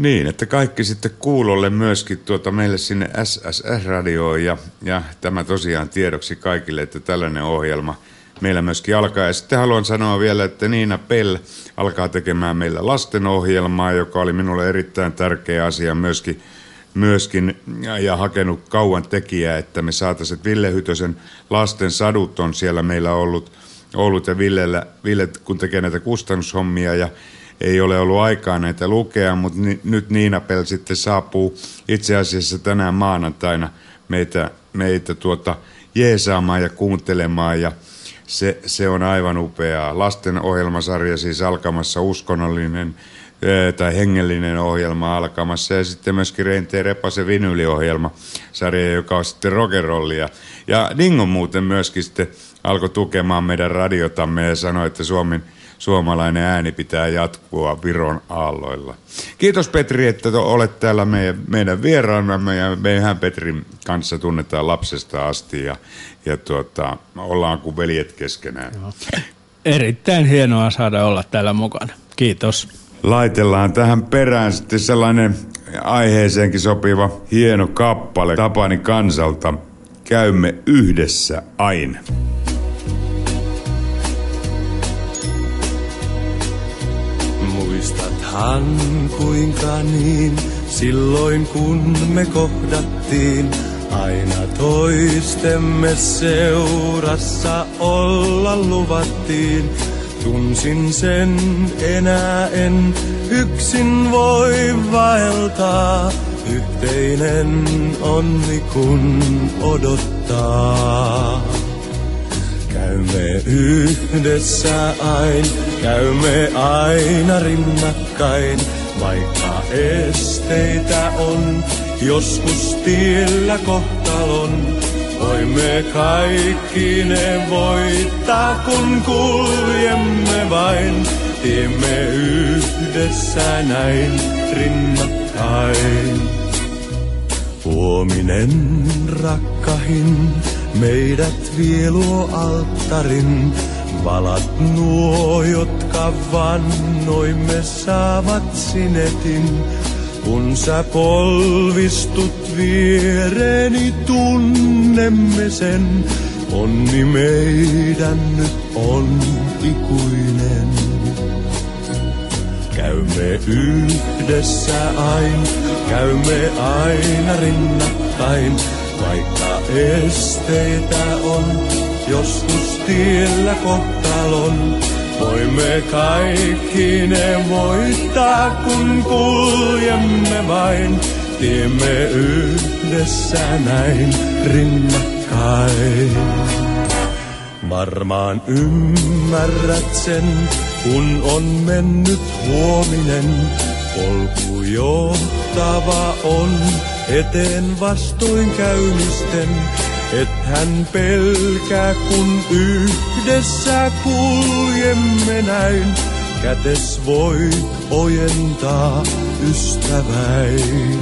Niin, että kaikki sitten kuulolle myöskin tuota meille sinne SSS-radioon ja, ja tämä tosiaan tiedoksi kaikille, että tällainen ohjelma meillä myöskin alkaa. Ja sitten haluan sanoa vielä, että Niina Pell alkaa tekemään meillä lastenohjelmaa, joka oli minulle erittäin tärkeä asia myöskin, myöskin ja hakenut kauan tekijää, että me saataisiin, Ville Hytösen lasten sadut on siellä meillä ollut, ollut ja Villellä, Ville kun tekee näitä kustannushommia ja ei ole ollut aikaa näitä lukea, mutta ni, nyt Niina Pel sitten saapuu itse asiassa tänään maanantaina meitä, meitä tuota jeesaamaan ja kuuntelemaan ja se, se on aivan upeaa. Lasten ohjelmasarja siis alkamassa, uskonnollinen tai hengellinen ohjelma alkamassa ja sitten myöskin Reinteen Repasen vinyliohjelma sarja, joka on sitten rock'n'rollia. Ja Dingo muuten myöskin sitten alkoi tukemaan meidän radiotamme ja sanoi, että Suomen – suomalainen ääni pitää jatkua Viron aalloilla. Kiitos Petri, että olet täällä meidän, meidän vieraanamme ja meidän Petrin kanssa tunnetaan lapsesta asti ja, ja tuota, ollaan kuin veljet keskenään. Joo. Erittäin hienoa saada olla täällä mukana. Kiitos. Laitellaan tähän perään sitten sellainen aiheeseenkin sopiva hieno kappale Tapani kansalta. Käymme yhdessä aina. Muistathan kuinka niin, silloin kun me kohdattiin, aina toistemme seurassa olla luvattiin. Tunsin sen, enää en yksin voi vaeltaa. Yhteinen onni kun odottaa. Käymme yhdessä ain, käymme aina rinnakkain, vaikka esteitä on, joskus tiellä kohtalon. Voimme kaikki ne voittaa, kun kuljemme vain, tiemme yhdessä näin rinnakkain. Huominen rakkahin, Meidät vie luo alttarin, valat nuo, jotka vannoimme saavat sinetin. Kun sä polvistut viereeni, tunnemme sen, onni meidän nyt on ikuinen. Käymme yhdessä aina, käymme aina rinnakkain, vaikka esteitä on, joskus tiellä kohtalon. Voimme kaikki ne voittaa, kun kuljemme vain. Tiemme yhdessä näin rinnakkain. Varmaan ymmärrät sen, kun on mennyt huominen. Polku johtava on eteen vastuin käymisten. Et hän pelkää, kun yhdessä kuljemme näin. Kätes voi ojentaa ystäväin.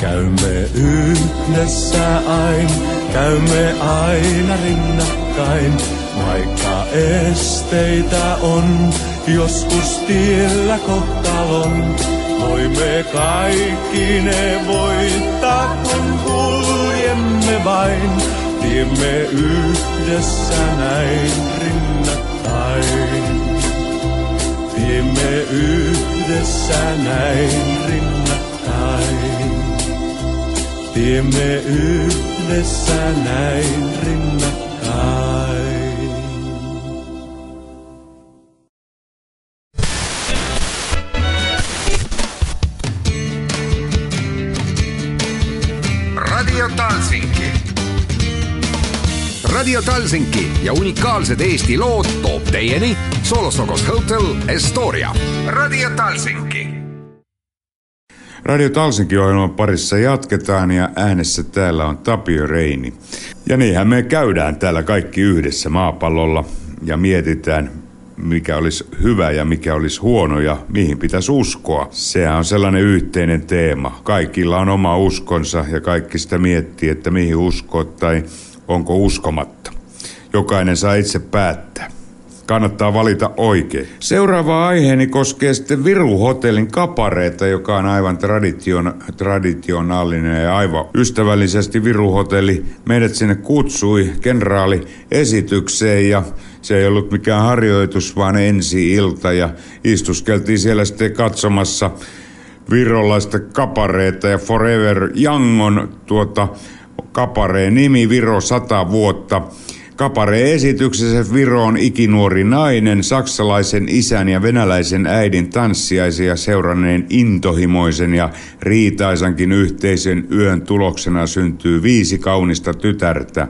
Käymme yhdessä ain, käymme aina rinnakkain, vaikka esteitä on, joskus tiellä kohtalon. Voimme kaikki ne voittaa, kun kuljemme vain, tiemme yhdessä näin rinnakkain. Tiemme yhdessä näin rinnakkain. Tiemme yhdessä näin rinnakkain. Talsinki ja unikaalsed Eesti lood toob teieni Solostokos Hotel Estoria. Radio Talsinki. Radio Talsinki-ohjelman parissa jatketaan ja äänessä täällä on Tapio Reini. Ja niinhän me käydään täällä kaikki yhdessä maapallolla ja mietitään, mikä olisi hyvä ja mikä olisi huono ja mihin pitäisi uskoa. Sehän on sellainen yhteinen teema. Kaikilla on oma uskonsa ja kaikki sitä miettii, että mihin uskoo tai onko uskomatta. Jokainen saa itse päättää. Kannattaa valita oikein. Seuraava aiheeni koskee sitten Viru-hotellin kapareita, joka on aivan tradition, traditionaalinen ja aivan ystävällisesti Viru-hotelli. Meidät sinne kutsui kenraali esitykseen ja se ei ollut mikään harjoitus, vaan ensi-ilta ja istuskeltiin siellä sitten katsomassa virolaista kapareita ja Forever Young on tuota kapareen nimi Viro 100 vuotta. Kapare-esityksessä Viro on ikinuori nainen, saksalaisen isän ja venäläisen äidin tanssiaisia seuranneen intohimoisen ja riitaisankin yhteisen yön tuloksena syntyy viisi kaunista tytärtä.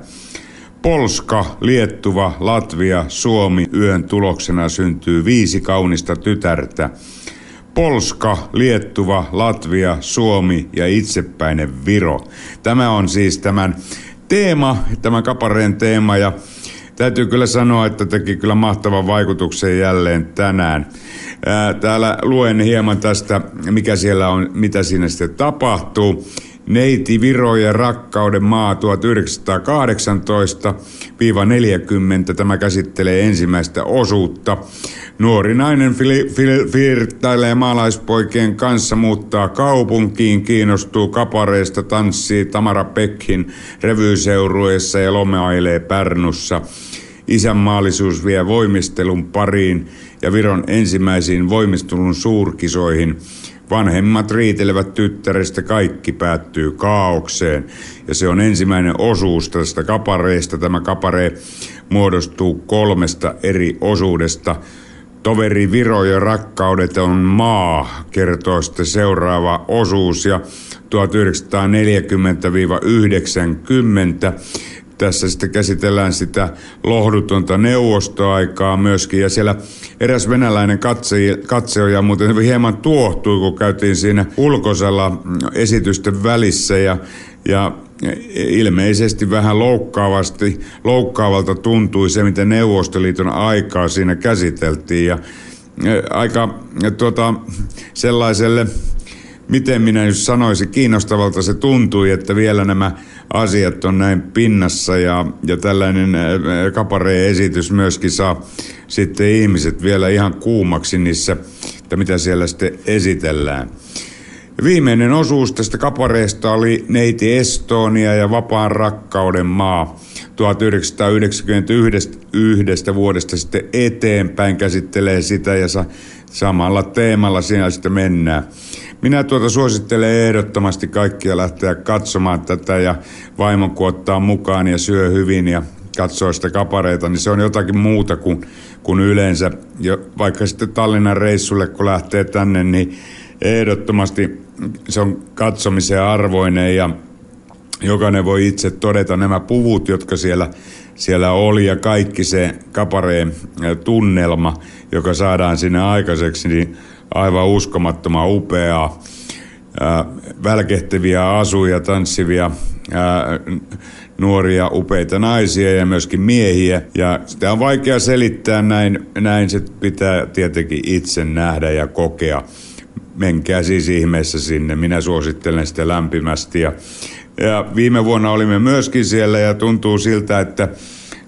Polska, Liettuva, Latvia, Suomi yön tuloksena syntyy viisi kaunista tytärtä. Polska, Liettuva, Latvia, Suomi ja itsepäinen Viro. Tämä on siis tämän teema, tämän kapareen teema ja täytyy kyllä sanoa, että teki kyllä mahtavan vaikutuksen jälleen tänään. Ää, täällä luen hieman tästä, mikä siellä on, mitä siinä sitten tapahtuu. Neiti Viro ja rakkauden maa 1918-40. Tämä käsittelee ensimmäistä osuutta. Nuori nainen flirttailee maalaispoikien kanssa, muuttaa kaupunkiin, kiinnostuu kapareista, tanssii Tamara Pekkin revyseurueessa ja lomailee Pärnussa. Isänmaallisuus vie voimistelun pariin ja Viron ensimmäisiin voimistelun suurkisoihin. Vanhemmat riitelevät tyttärestä, kaikki päättyy kaaukseen. Ja se on ensimmäinen osuus tästä kapareesta. Tämä kapare muodostuu kolmesta eri osuudesta. Toveri Viro ja rakkaudet on maa, kertoo sitten seuraava osuus. Ja 1940-90 tässä sitten käsitellään sitä lohdutonta neuvostoaikaa myöskin. Ja siellä eräs venäläinen katse, katseoja muuten hieman tuohtui, kun käytiin siinä ulkoisella esitysten välissä. Ja, ja ilmeisesti vähän loukkaavasti, loukkaavalta tuntui se, miten Neuvostoliiton aikaa siinä käsiteltiin. Ja aika tuota, sellaiselle miten minä nyt sanoisin, kiinnostavalta se tuntui, että vielä nämä asiat on näin pinnassa ja, ja tällainen äh, kaparee-esitys myöskin saa sitten ihmiset vielä ihan kuumaksi niissä, että mitä siellä sitten esitellään. Viimeinen osuus tästä kapareesta oli Neiti Estonia ja Vapaan rakkauden maa. 1991 vuodesta sitten eteenpäin käsittelee sitä ja sa- samalla teemalla siinä sitten mennään. Minä tuota suosittelen ehdottomasti kaikkia lähteä katsomaan tätä ja vaimon kun ottaa mukaan ja syö hyvin ja katsoo sitä kapareita, niin se on jotakin muuta kuin, kuin yleensä. Ja vaikka sitten Tallinnan reissulle, kun lähtee tänne, niin ehdottomasti se on katsomisen arvoinen ja jokainen voi itse todeta nämä puvut, jotka siellä, siellä oli ja kaikki se kapareen tunnelma, joka saadaan sinne aikaiseksi, niin aivan uskomattoman upeaa. välkehtiviä asuja, tanssivia, nuoria upeita naisia ja myöskin miehiä. Ja sitä on vaikea selittää näin, näin se pitää tietenkin itse nähdä ja kokea. Menkää siis ihmeessä sinne, minä suosittelen sitä lämpimästi. Ja, ja viime vuonna olimme myöskin siellä ja tuntuu siltä, että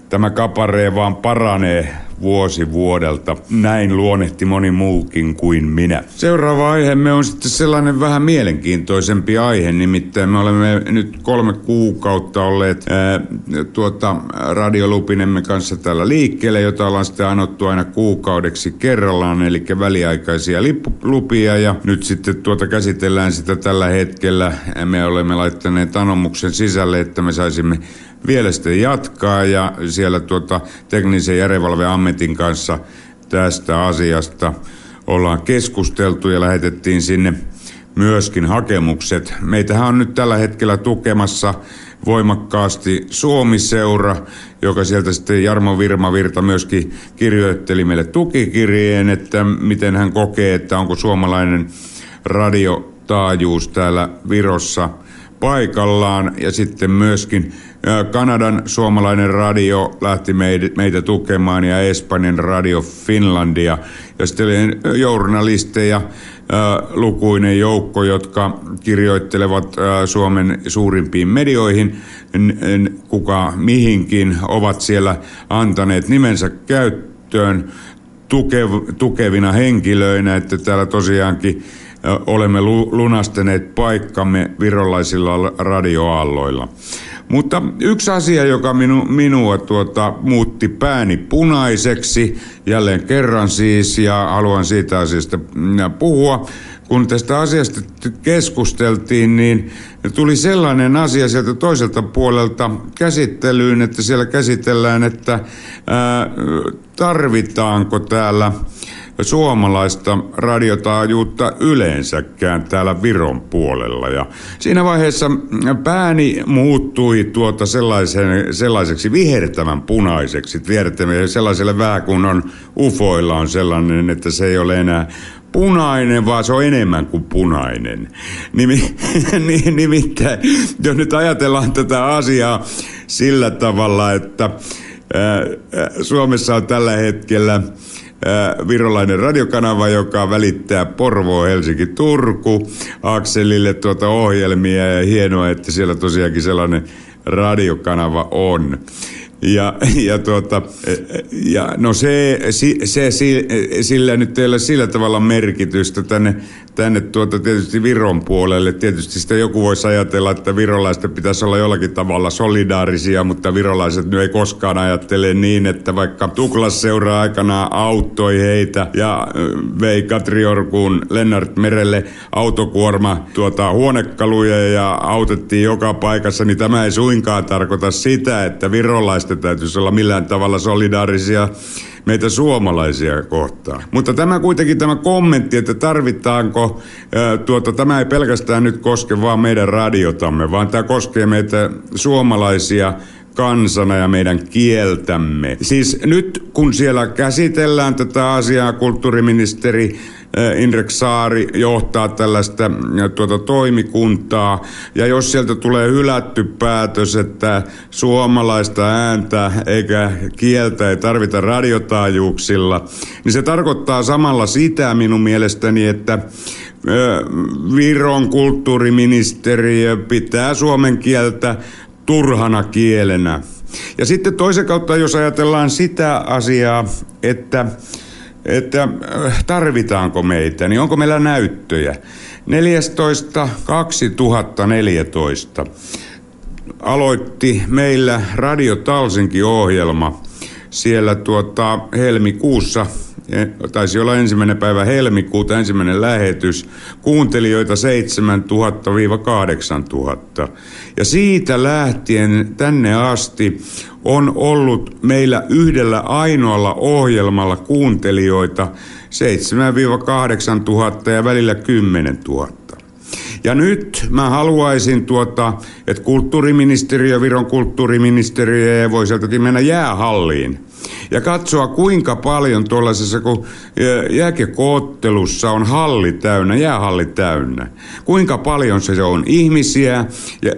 tämä kaparee vaan paranee vuosi vuodelta. Näin luonnehti moni muukin kuin minä. Seuraava aiheemme on sitten sellainen vähän mielenkiintoisempi aihe, nimittäin me olemme nyt kolme kuukautta olleet ää, tuota, radiolupinemme kanssa täällä liikkeelle, jota ollaan sitten anottu aina kuukaudeksi kerrallaan, eli väliaikaisia lupia ja nyt sitten tuota käsitellään sitä tällä hetkellä. Me olemme laittaneet anomuksen sisälle, että me saisimme vielä sitten jatkaa ja siellä tuota teknisen järjevalve Ammetin kanssa tästä asiasta ollaan keskusteltu ja lähetettiin sinne myöskin hakemukset. Meitähän on nyt tällä hetkellä tukemassa voimakkaasti Suomi-seura, joka sieltä sitten Jarmo Virmavirta myöskin kirjoitteli meille tukikirjeen, että miten hän kokee, että onko suomalainen radiotaajuus täällä Virossa paikallaan ja sitten myöskin Kanadan suomalainen radio lähti meitä tukemaan ja Espanjan radio Finlandia. Ja sitten oli journalisteja, lukuinen joukko, jotka kirjoittelevat Suomen suurimpiin medioihin, kuka mihinkin ovat siellä antaneet nimensä käyttöön tukevina henkilöinä, että täällä tosiaankin olemme lunastaneet paikkamme virolaisilla radioaalloilla. Mutta yksi asia, joka minu, minua tuota, muutti pääni punaiseksi, jälleen kerran siis, ja haluan siitä asiasta puhua, kun tästä asiasta keskusteltiin, niin tuli sellainen asia sieltä toiselta puolelta käsittelyyn, että siellä käsitellään, että ää, tarvitaanko täällä suomalaista radiotaajuutta yleensäkään täällä Viron puolella. Ja siinä vaiheessa pääni muuttui tuota sellaisen, sellaiseksi vihertävän punaiseksi. Sellaiselle vääkunnon ufoilla on sellainen, että se ei ole enää punainen, vaan se on enemmän kuin punainen. Nimi, (laughs) nimittäin, jos nyt ajatellaan tätä asiaa sillä tavalla, että Suomessa on tällä hetkellä virolainen radiokanava, joka välittää Porvoo, Helsinki, Turku akselille tuota ohjelmia ja hienoa, että siellä tosiaankin sellainen radiokanava on. Ja, ja, tuota, ja no se, se, se, sillä nyt ei ole sillä tavalla merkitystä tänne, tänne tuota tietysti Viron puolelle. Tietysti sitä joku voisi ajatella, että virolaisten pitäisi olla jollakin tavalla solidaarisia, mutta virolaiset nyt ei koskaan ajattele niin, että vaikka Tuklas seuraa aikana auttoi heitä ja vei Katri Orkuun Lennart Merelle autokuorma tuota, huonekaluja ja autettiin joka paikassa, niin tämä ei suinkaan tarkoita sitä, että virolaiset suomalaisten täytyisi olla millään tavalla solidaarisia meitä suomalaisia kohtaan. Mutta tämä kuitenkin tämä kommentti, että tarvitaanko, tuota, tämä ei pelkästään nyt koske vaan meidän radiotamme, vaan tämä koskee meitä suomalaisia kansana ja meidän kieltämme. Siis nyt kun siellä käsitellään tätä asiaa, kulttuuriministeri Indrek Saari johtaa tällaista tuota, toimikuntaa. Ja jos sieltä tulee hylätty päätös, että suomalaista ääntä eikä kieltä ei tarvita radiotaajuuksilla, niin se tarkoittaa samalla sitä minun mielestäni, että Viron kulttuuriministeriö pitää suomen kieltä turhana kielenä. Ja sitten toisen kautta, jos ajatellaan sitä asiaa, että että äh, tarvitaanko meitä, niin onko meillä näyttöjä. 14.2014 aloitti meillä Radio Talsinki-ohjelma siellä tuota helmikuussa taisi olla ensimmäinen päivä helmikuuta, ensimmäinen lähetys, kuuntelijoita 7000-8000. Ja siitä lähtien tänne asti on ollut meillä yhdellä ainoalla ohjelmalla kuuntelijoita 7-8 tuhatta ja välillä 10 000. Ja nyt mä haluaisin, tuota, että kulttuuriministeriö, Viron kulttuuriministeriö voi sieltäkin mennä jäähalliin ja katsoa kuinka paljon tuollaisessa, kun jääkekoottelussa on halli täynnä, jäähalli täynnä. Kuinka paljon se on ihmisiä ja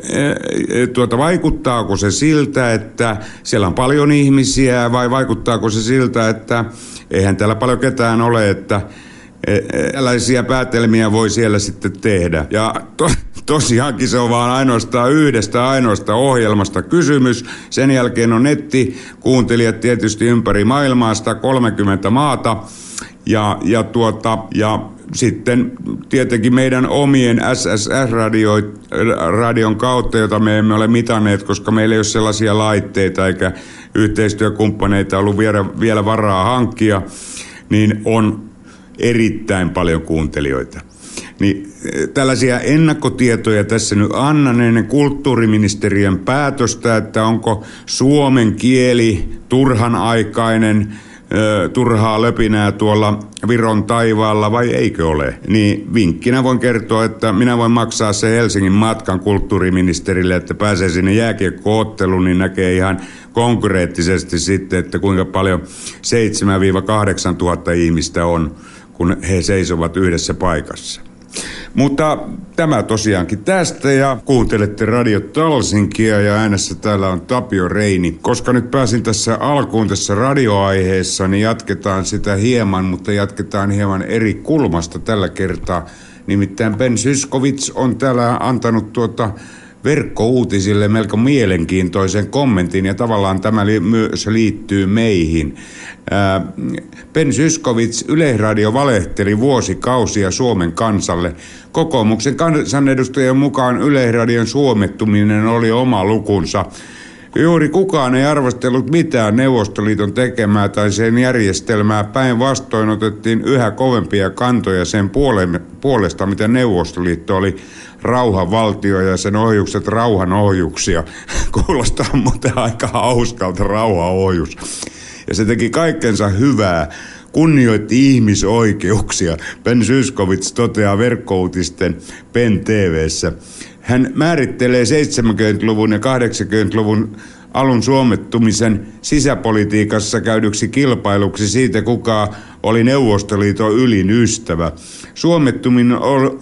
tuota, vaikuttaako se siltä, että siellä on paljon ihmisiä vai vaikuttaako se siltä, että eihän täällä paljon ketään ole, että tällaisia päätelmiä voi siellä sitten tehdä. Ja to, tosiaankin se on vaan ainoastaan yhdestä ainoasta ohjelmasta kysymys. Sen jälkeen on nettikuuntelijat tietysti ympäri maailmaa, 130 maata. Ja, ja, tuota, ja sitten tietenkin meidän omien SSR-radion kautta, jota me emme ole mitanneet, koska meillä ei ole sellaisia laitteita eikä yhteistyökumppaneita ollut vielä, vielä varaa hankkia, niin on erittäin paljon kuuntelijoita. Niin eh, tällaisia ennakkotietoja tässä nyt annan ennen kulttuuriministeriön päätöstä, että onko suomen kieli turhan aikainen, turhaa löpinää tuolla Viron taivaalla vai eikö ole? Niin vinkkinä voin kertoa, että minä voin maksaa se Helsingin matkan kulttuuriministerille, että pääsee sinne jääkiekkootteluun, niin näkee ihan konkreettisesti sitten, että kuinka paljon 7-8 tuhatta ihmistä on kun he seisovat yhdessä paikassa. Mutta tämä tosiaankin tästä ja kuuntelette Radio Talsinkia ja äänessä täällä on Tapio Reini. Koska nyt pääsin tässä alkuun tässä radioaiheessa, niin jatketaan sitä hieman, mutta jatketaan hieman eri kulmasta tällä kertaa. Nimittäin Ben Syskovits on täällä antanut tuota verkkouutisille melko mielenkiintoisen kommentin ja tavallaan tämä li- myös liittyy meihin. Ää, ben Syskovits Yleisradio valehteli vuosikausia Suomen kansalle. Kokoomuksen kansanedustajien mukaan Yleisradion suomettuminen oli oma lukunsa. Juuri kukaan ei arvostellut mitään Neuvostoliiton tekemää tai sen järjestelmää. Päinvastoin otettiin yhä kovempia kantoja sen puolesta, mitä Neuvostoliitto oli rauhanvaltio ja sen ohjukset rauhan ohjuksia. (laughs) Kuulostaa muuten aika hauskalta rauhanohjus. Ja se teki kaikkensa hyvää, kunnioitti ihmisoikeuksia. Ben Syskovits toteaa verkkouutisten Pen TVssä. Hän määrittelee 70-luvun ja 80-luvun alun suomettumisen sisäpolitiikassa käydyksi kilpailuksi siitä, kuka oli Neuvostoliiton ylin ystävä. Suomettuminen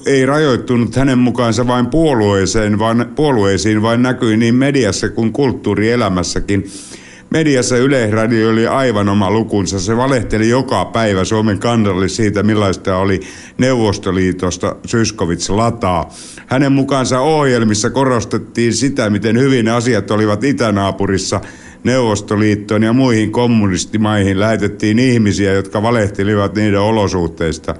ei rajoittunut hänen mukaansa vain puolueeseen, vaan, puolueisiin, vaan näkyi niin mediassa kuin kulttuurielämässäkin. Mediassa Yleisradio oli aivan oma lukunsa. Se valehteli joka päivä Suomen kandalle siitä, millaista oli Neuvostoliitosta Syskovits lataa. Hänen mukaansa ohjelmissa korostettiin sitä, miten hyvin asiat olivat itänaapurissa Neuvostoliittoon ja muihin kommunistimaihin lähetettiin ihmisiä, jotka valehtelivat niiden olosuhteista.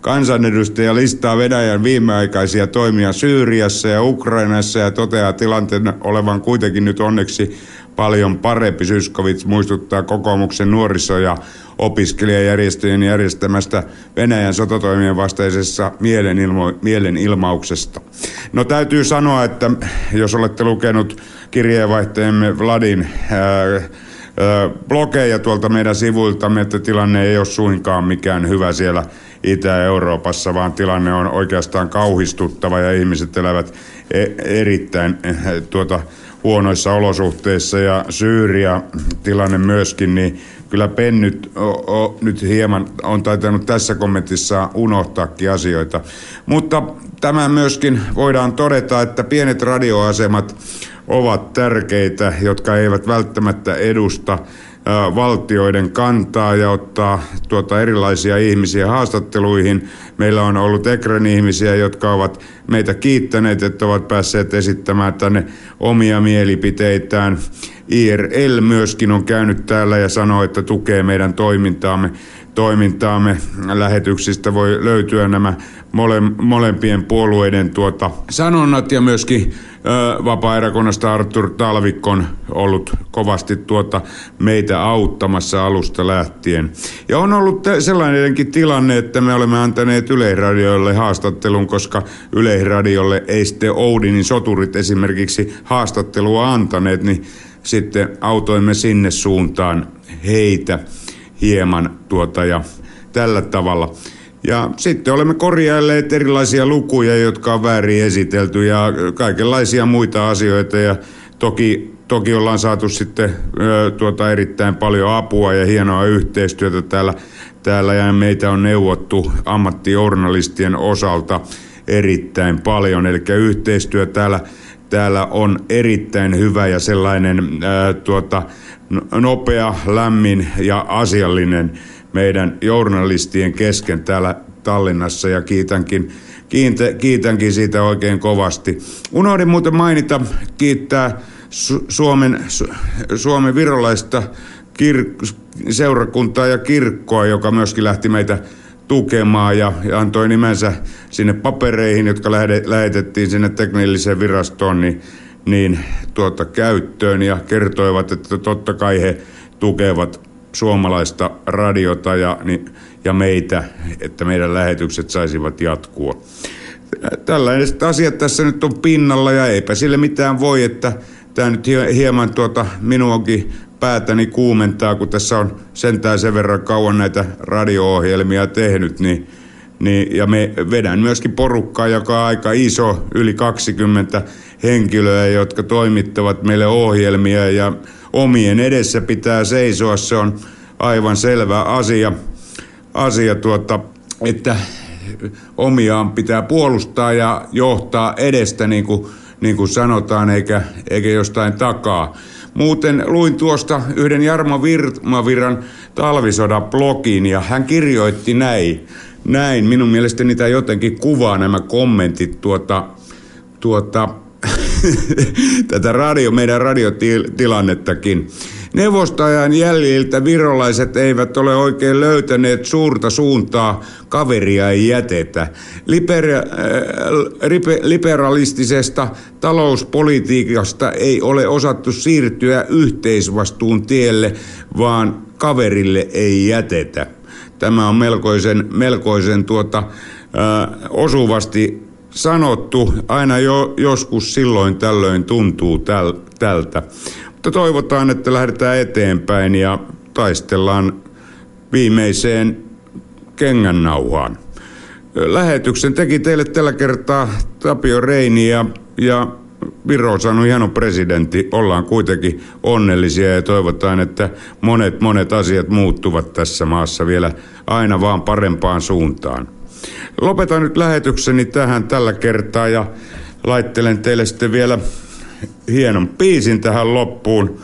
Kansanedustaja listaa Venäjän viimeaikaisia toimia Syyriassa ja Ukrainassa ja toteaa tilanteen olevan kuitenkin nyt onneksi paljon parempi. Syskovits muistuttaa kokoomuksen nuoriso- ja opiskelijajärjestöjen järjestämästä Venäjän sotatoimien vastaisessa mielenilmo- mielenilmauksesta. No täytyy sanoa, että jos olette lukenut kirjeenvaihtajamme Vladin ää, blogeja tuolta meidän sivuiltamme, että tilanne ei ole suinkaan mikään hyvä siellä Itä-Euroopassa, vaan tilanne on oikeastaan kauhistuttava ja ihmiset elävät e- erittäin tuota, huonoissa olosuhteissa ja Syyria tilanne myöskin, niin kyllä pennyt o, o, nyt hieman on taitanut tässä kommentissa unohtaakin asioita. Mutta tämä myöskin voidaan todeta, että pienet radioasemat ovat tärkeitä, jotka eivät välttämättä edusta valtioiden kantaa ja ottaa tuota erilaisia ihmisiä haastatteluihin. Meillä on ollut Ekren ihmisiä, jotka ovat meitä kiittäneet, että ovat päässeet esittämään tänne omia mielipiteitään. IRL myöskin on käynyt täällä ja sanoo, että tukee meidän toimintaamme. toimintaamme. Lähetyksistä voi löytyä nämä mole, molempien puolueiden tuota, sanonnat ja myöskin vapaa Artur Talvikon ollut kovasti tuota meitä auttamassa alusta lähtien. Ja on ollut sellainenkin tilanne, että me olemme antaneet Yleisradiolle haastattelun, koska Yleisradiolle ei sitten Oudinin soturit esimerkiksi haastattelua antaneet, niin sitten autoimme sinne suuntaan heitä hieman tuota ja tällä tavalla. Ja sitten olemme korjailleet erilaisia lukuja, jotka on väärin esitelty ja kaikenlaisia muita asioita. Ja toki, toki ollaan saatu sitten ö, tuota erittäin paljon apua ja hienoa yhteistyötä täällä, täällä ja meitä on neuvottu ammattijournalistien osalta erittäin paljon. Eli yhteistyö täällä, täällä on erittäin hyvä ja sellainen ö, tuota, nopea, lämmin ja asiallinen meidän journalistien kesken täällä Tallinnassa ja kiitänkin, kiitä, kiitänkin siitä oikein kovasti. Unohdin muuten mainita, kiittää Su- Suomen, Su- Suomen virolaista kir- seurakuntaa ja kirkkoa, joka myöskin lähti meitä tukemaan ja, ja antoi nimensä sinne papereihin, jotka lähde, lähetettiin sinne teknilliseen virastoon, niin, niin tuota, käyttöön ja kertoivat, että totta kai he tukevat suomalaista radiota ja, niin, ja meitä, että meidän lähetykset saisivat jatkua. Tällaiset asiat tässä nyt on pinnalla ja eipä sille mitään voi, että tämä nyt hieman tuota minuakin päätäni kuumentaa, kun tässä on sentään sen verran kauan näitä radio-ohjelmia tehnyt, niin, niin, ja me vedän myöskin porukkaa, joka on aika iso, yli 20 henkilöä, jotka toimittavat meille ohjelmia ja omien edessä pitää seisoa, se on aivan selvä asia, asia tuota, että omiaan pitää puolustaa ja johtaa edestä, niin kuin, niin kuin sanotaan, eikä, eikä jostain takaa. Muuten luin tuosta yhden Jarmo Virmaviran talvisodan blogin ja hän kirjoitti näin. Näin, minun mielestäni niitä jotenkin kuvaa nämä kommentit tuota, tuota (laughs) tätä radio, meidän radiotilannettakin. Neuvostajan jäljiltä virolaiset eivät ole oikein löytäneet suurta suuntaa, kaveria ei jätetä. Liber, äh, liberalistisesta talouspolitiikasta ei ole osattu siirtyä yhteisvastuun tielle, vaan kaverille ei jätetä. Tämä on melkoisen, melkoisen tuota, äh, osuvasti sanottu, aina jo, joskus silloin tällöin tuntuu täl, tältä. Mutta toivotaan, että lähdetään eteenpäin ja taistellaan viimeiseen kengännauhaan. Lähetyksen teki teille tällä kertaa Tapio Reini ja, ja Viro on saanut hieno presidentti. Ollaan kuitenkin onnellisia ja toivotaan, että monet monet asiat muuttuvat tässä maassa vielä aina vaan parempaan suuntaan. Lopetan nyt lähetykseni tähän tällä kertaa ja laittelen teille sitten vielä hienon piisin tähän loppuun.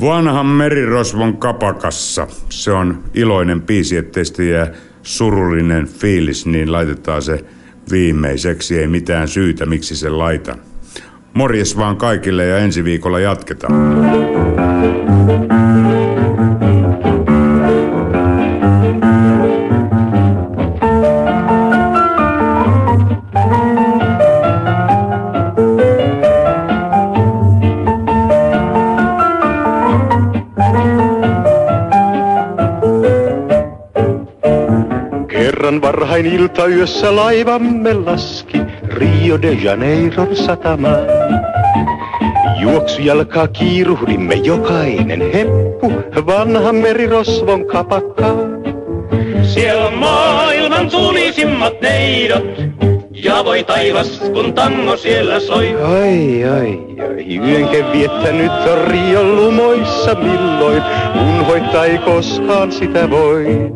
Vanhan merirosvon kapakassa. Se on iloinen piisi, ettei sitten jää surullinen fiilis, niin laitetaan se viimeiseksi. Ei mitään syytä, miksi se laitan. Morjes vaan kaikille ja ensi viikolla jatketaan. Iltayössä laivamme laski Rio de Janeiron satamaan. Juoksujalkaa kiiruhdimme jokainen heppu vanhan merirosvon kapakkaan. Siellä on maailman tulisimmat neidot, ja voi taivas, kun tango siellä soi. Ai, ai, ai, yönken viettänyt on Rio lumoissa milloin, unhoittaa ei koskaan sitä voi.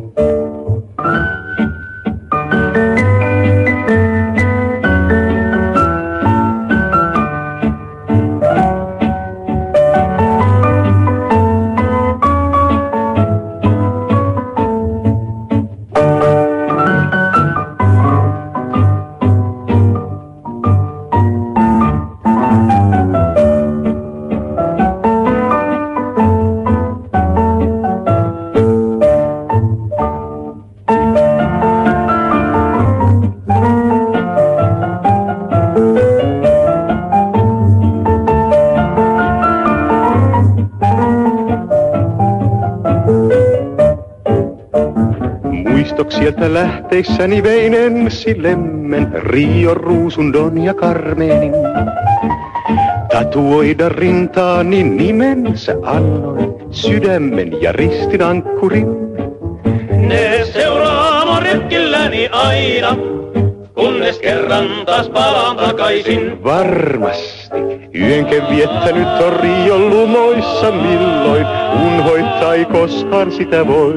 Muistok sieltä lähteissäni vein ensi lemmen, Rio Ruusundon ja Carmenin. Tatuoida rintaani nimensä annoin, sydämen ja ristinankkurin. Ne seuraa retkilläni aina, kunnes kerran taas palaan takaisin. Varmasti yönken viettänyt on Rio lumoissa milloin, unhoittaa ei koskaan sitä voi.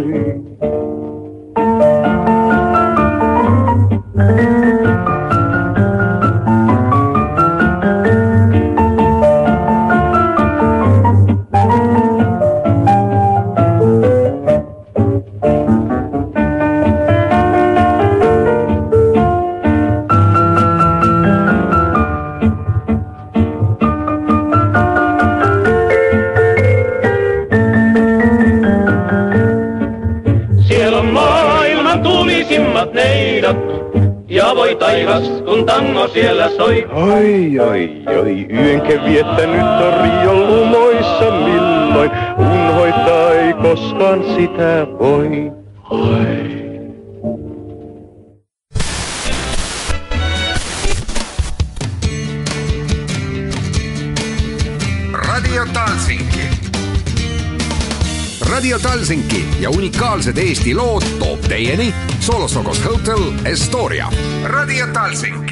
Soi. Oi, oi, oi, yönken viettänyt on Rio lumoissa milloin, unhoittaa ei koskaan sitä voi. Oi. Radio Talsinki. Radio Talsinki ja unikaalsed Eesti lood toob teieni Solosokos Hotel Estoria. Radio Talsinki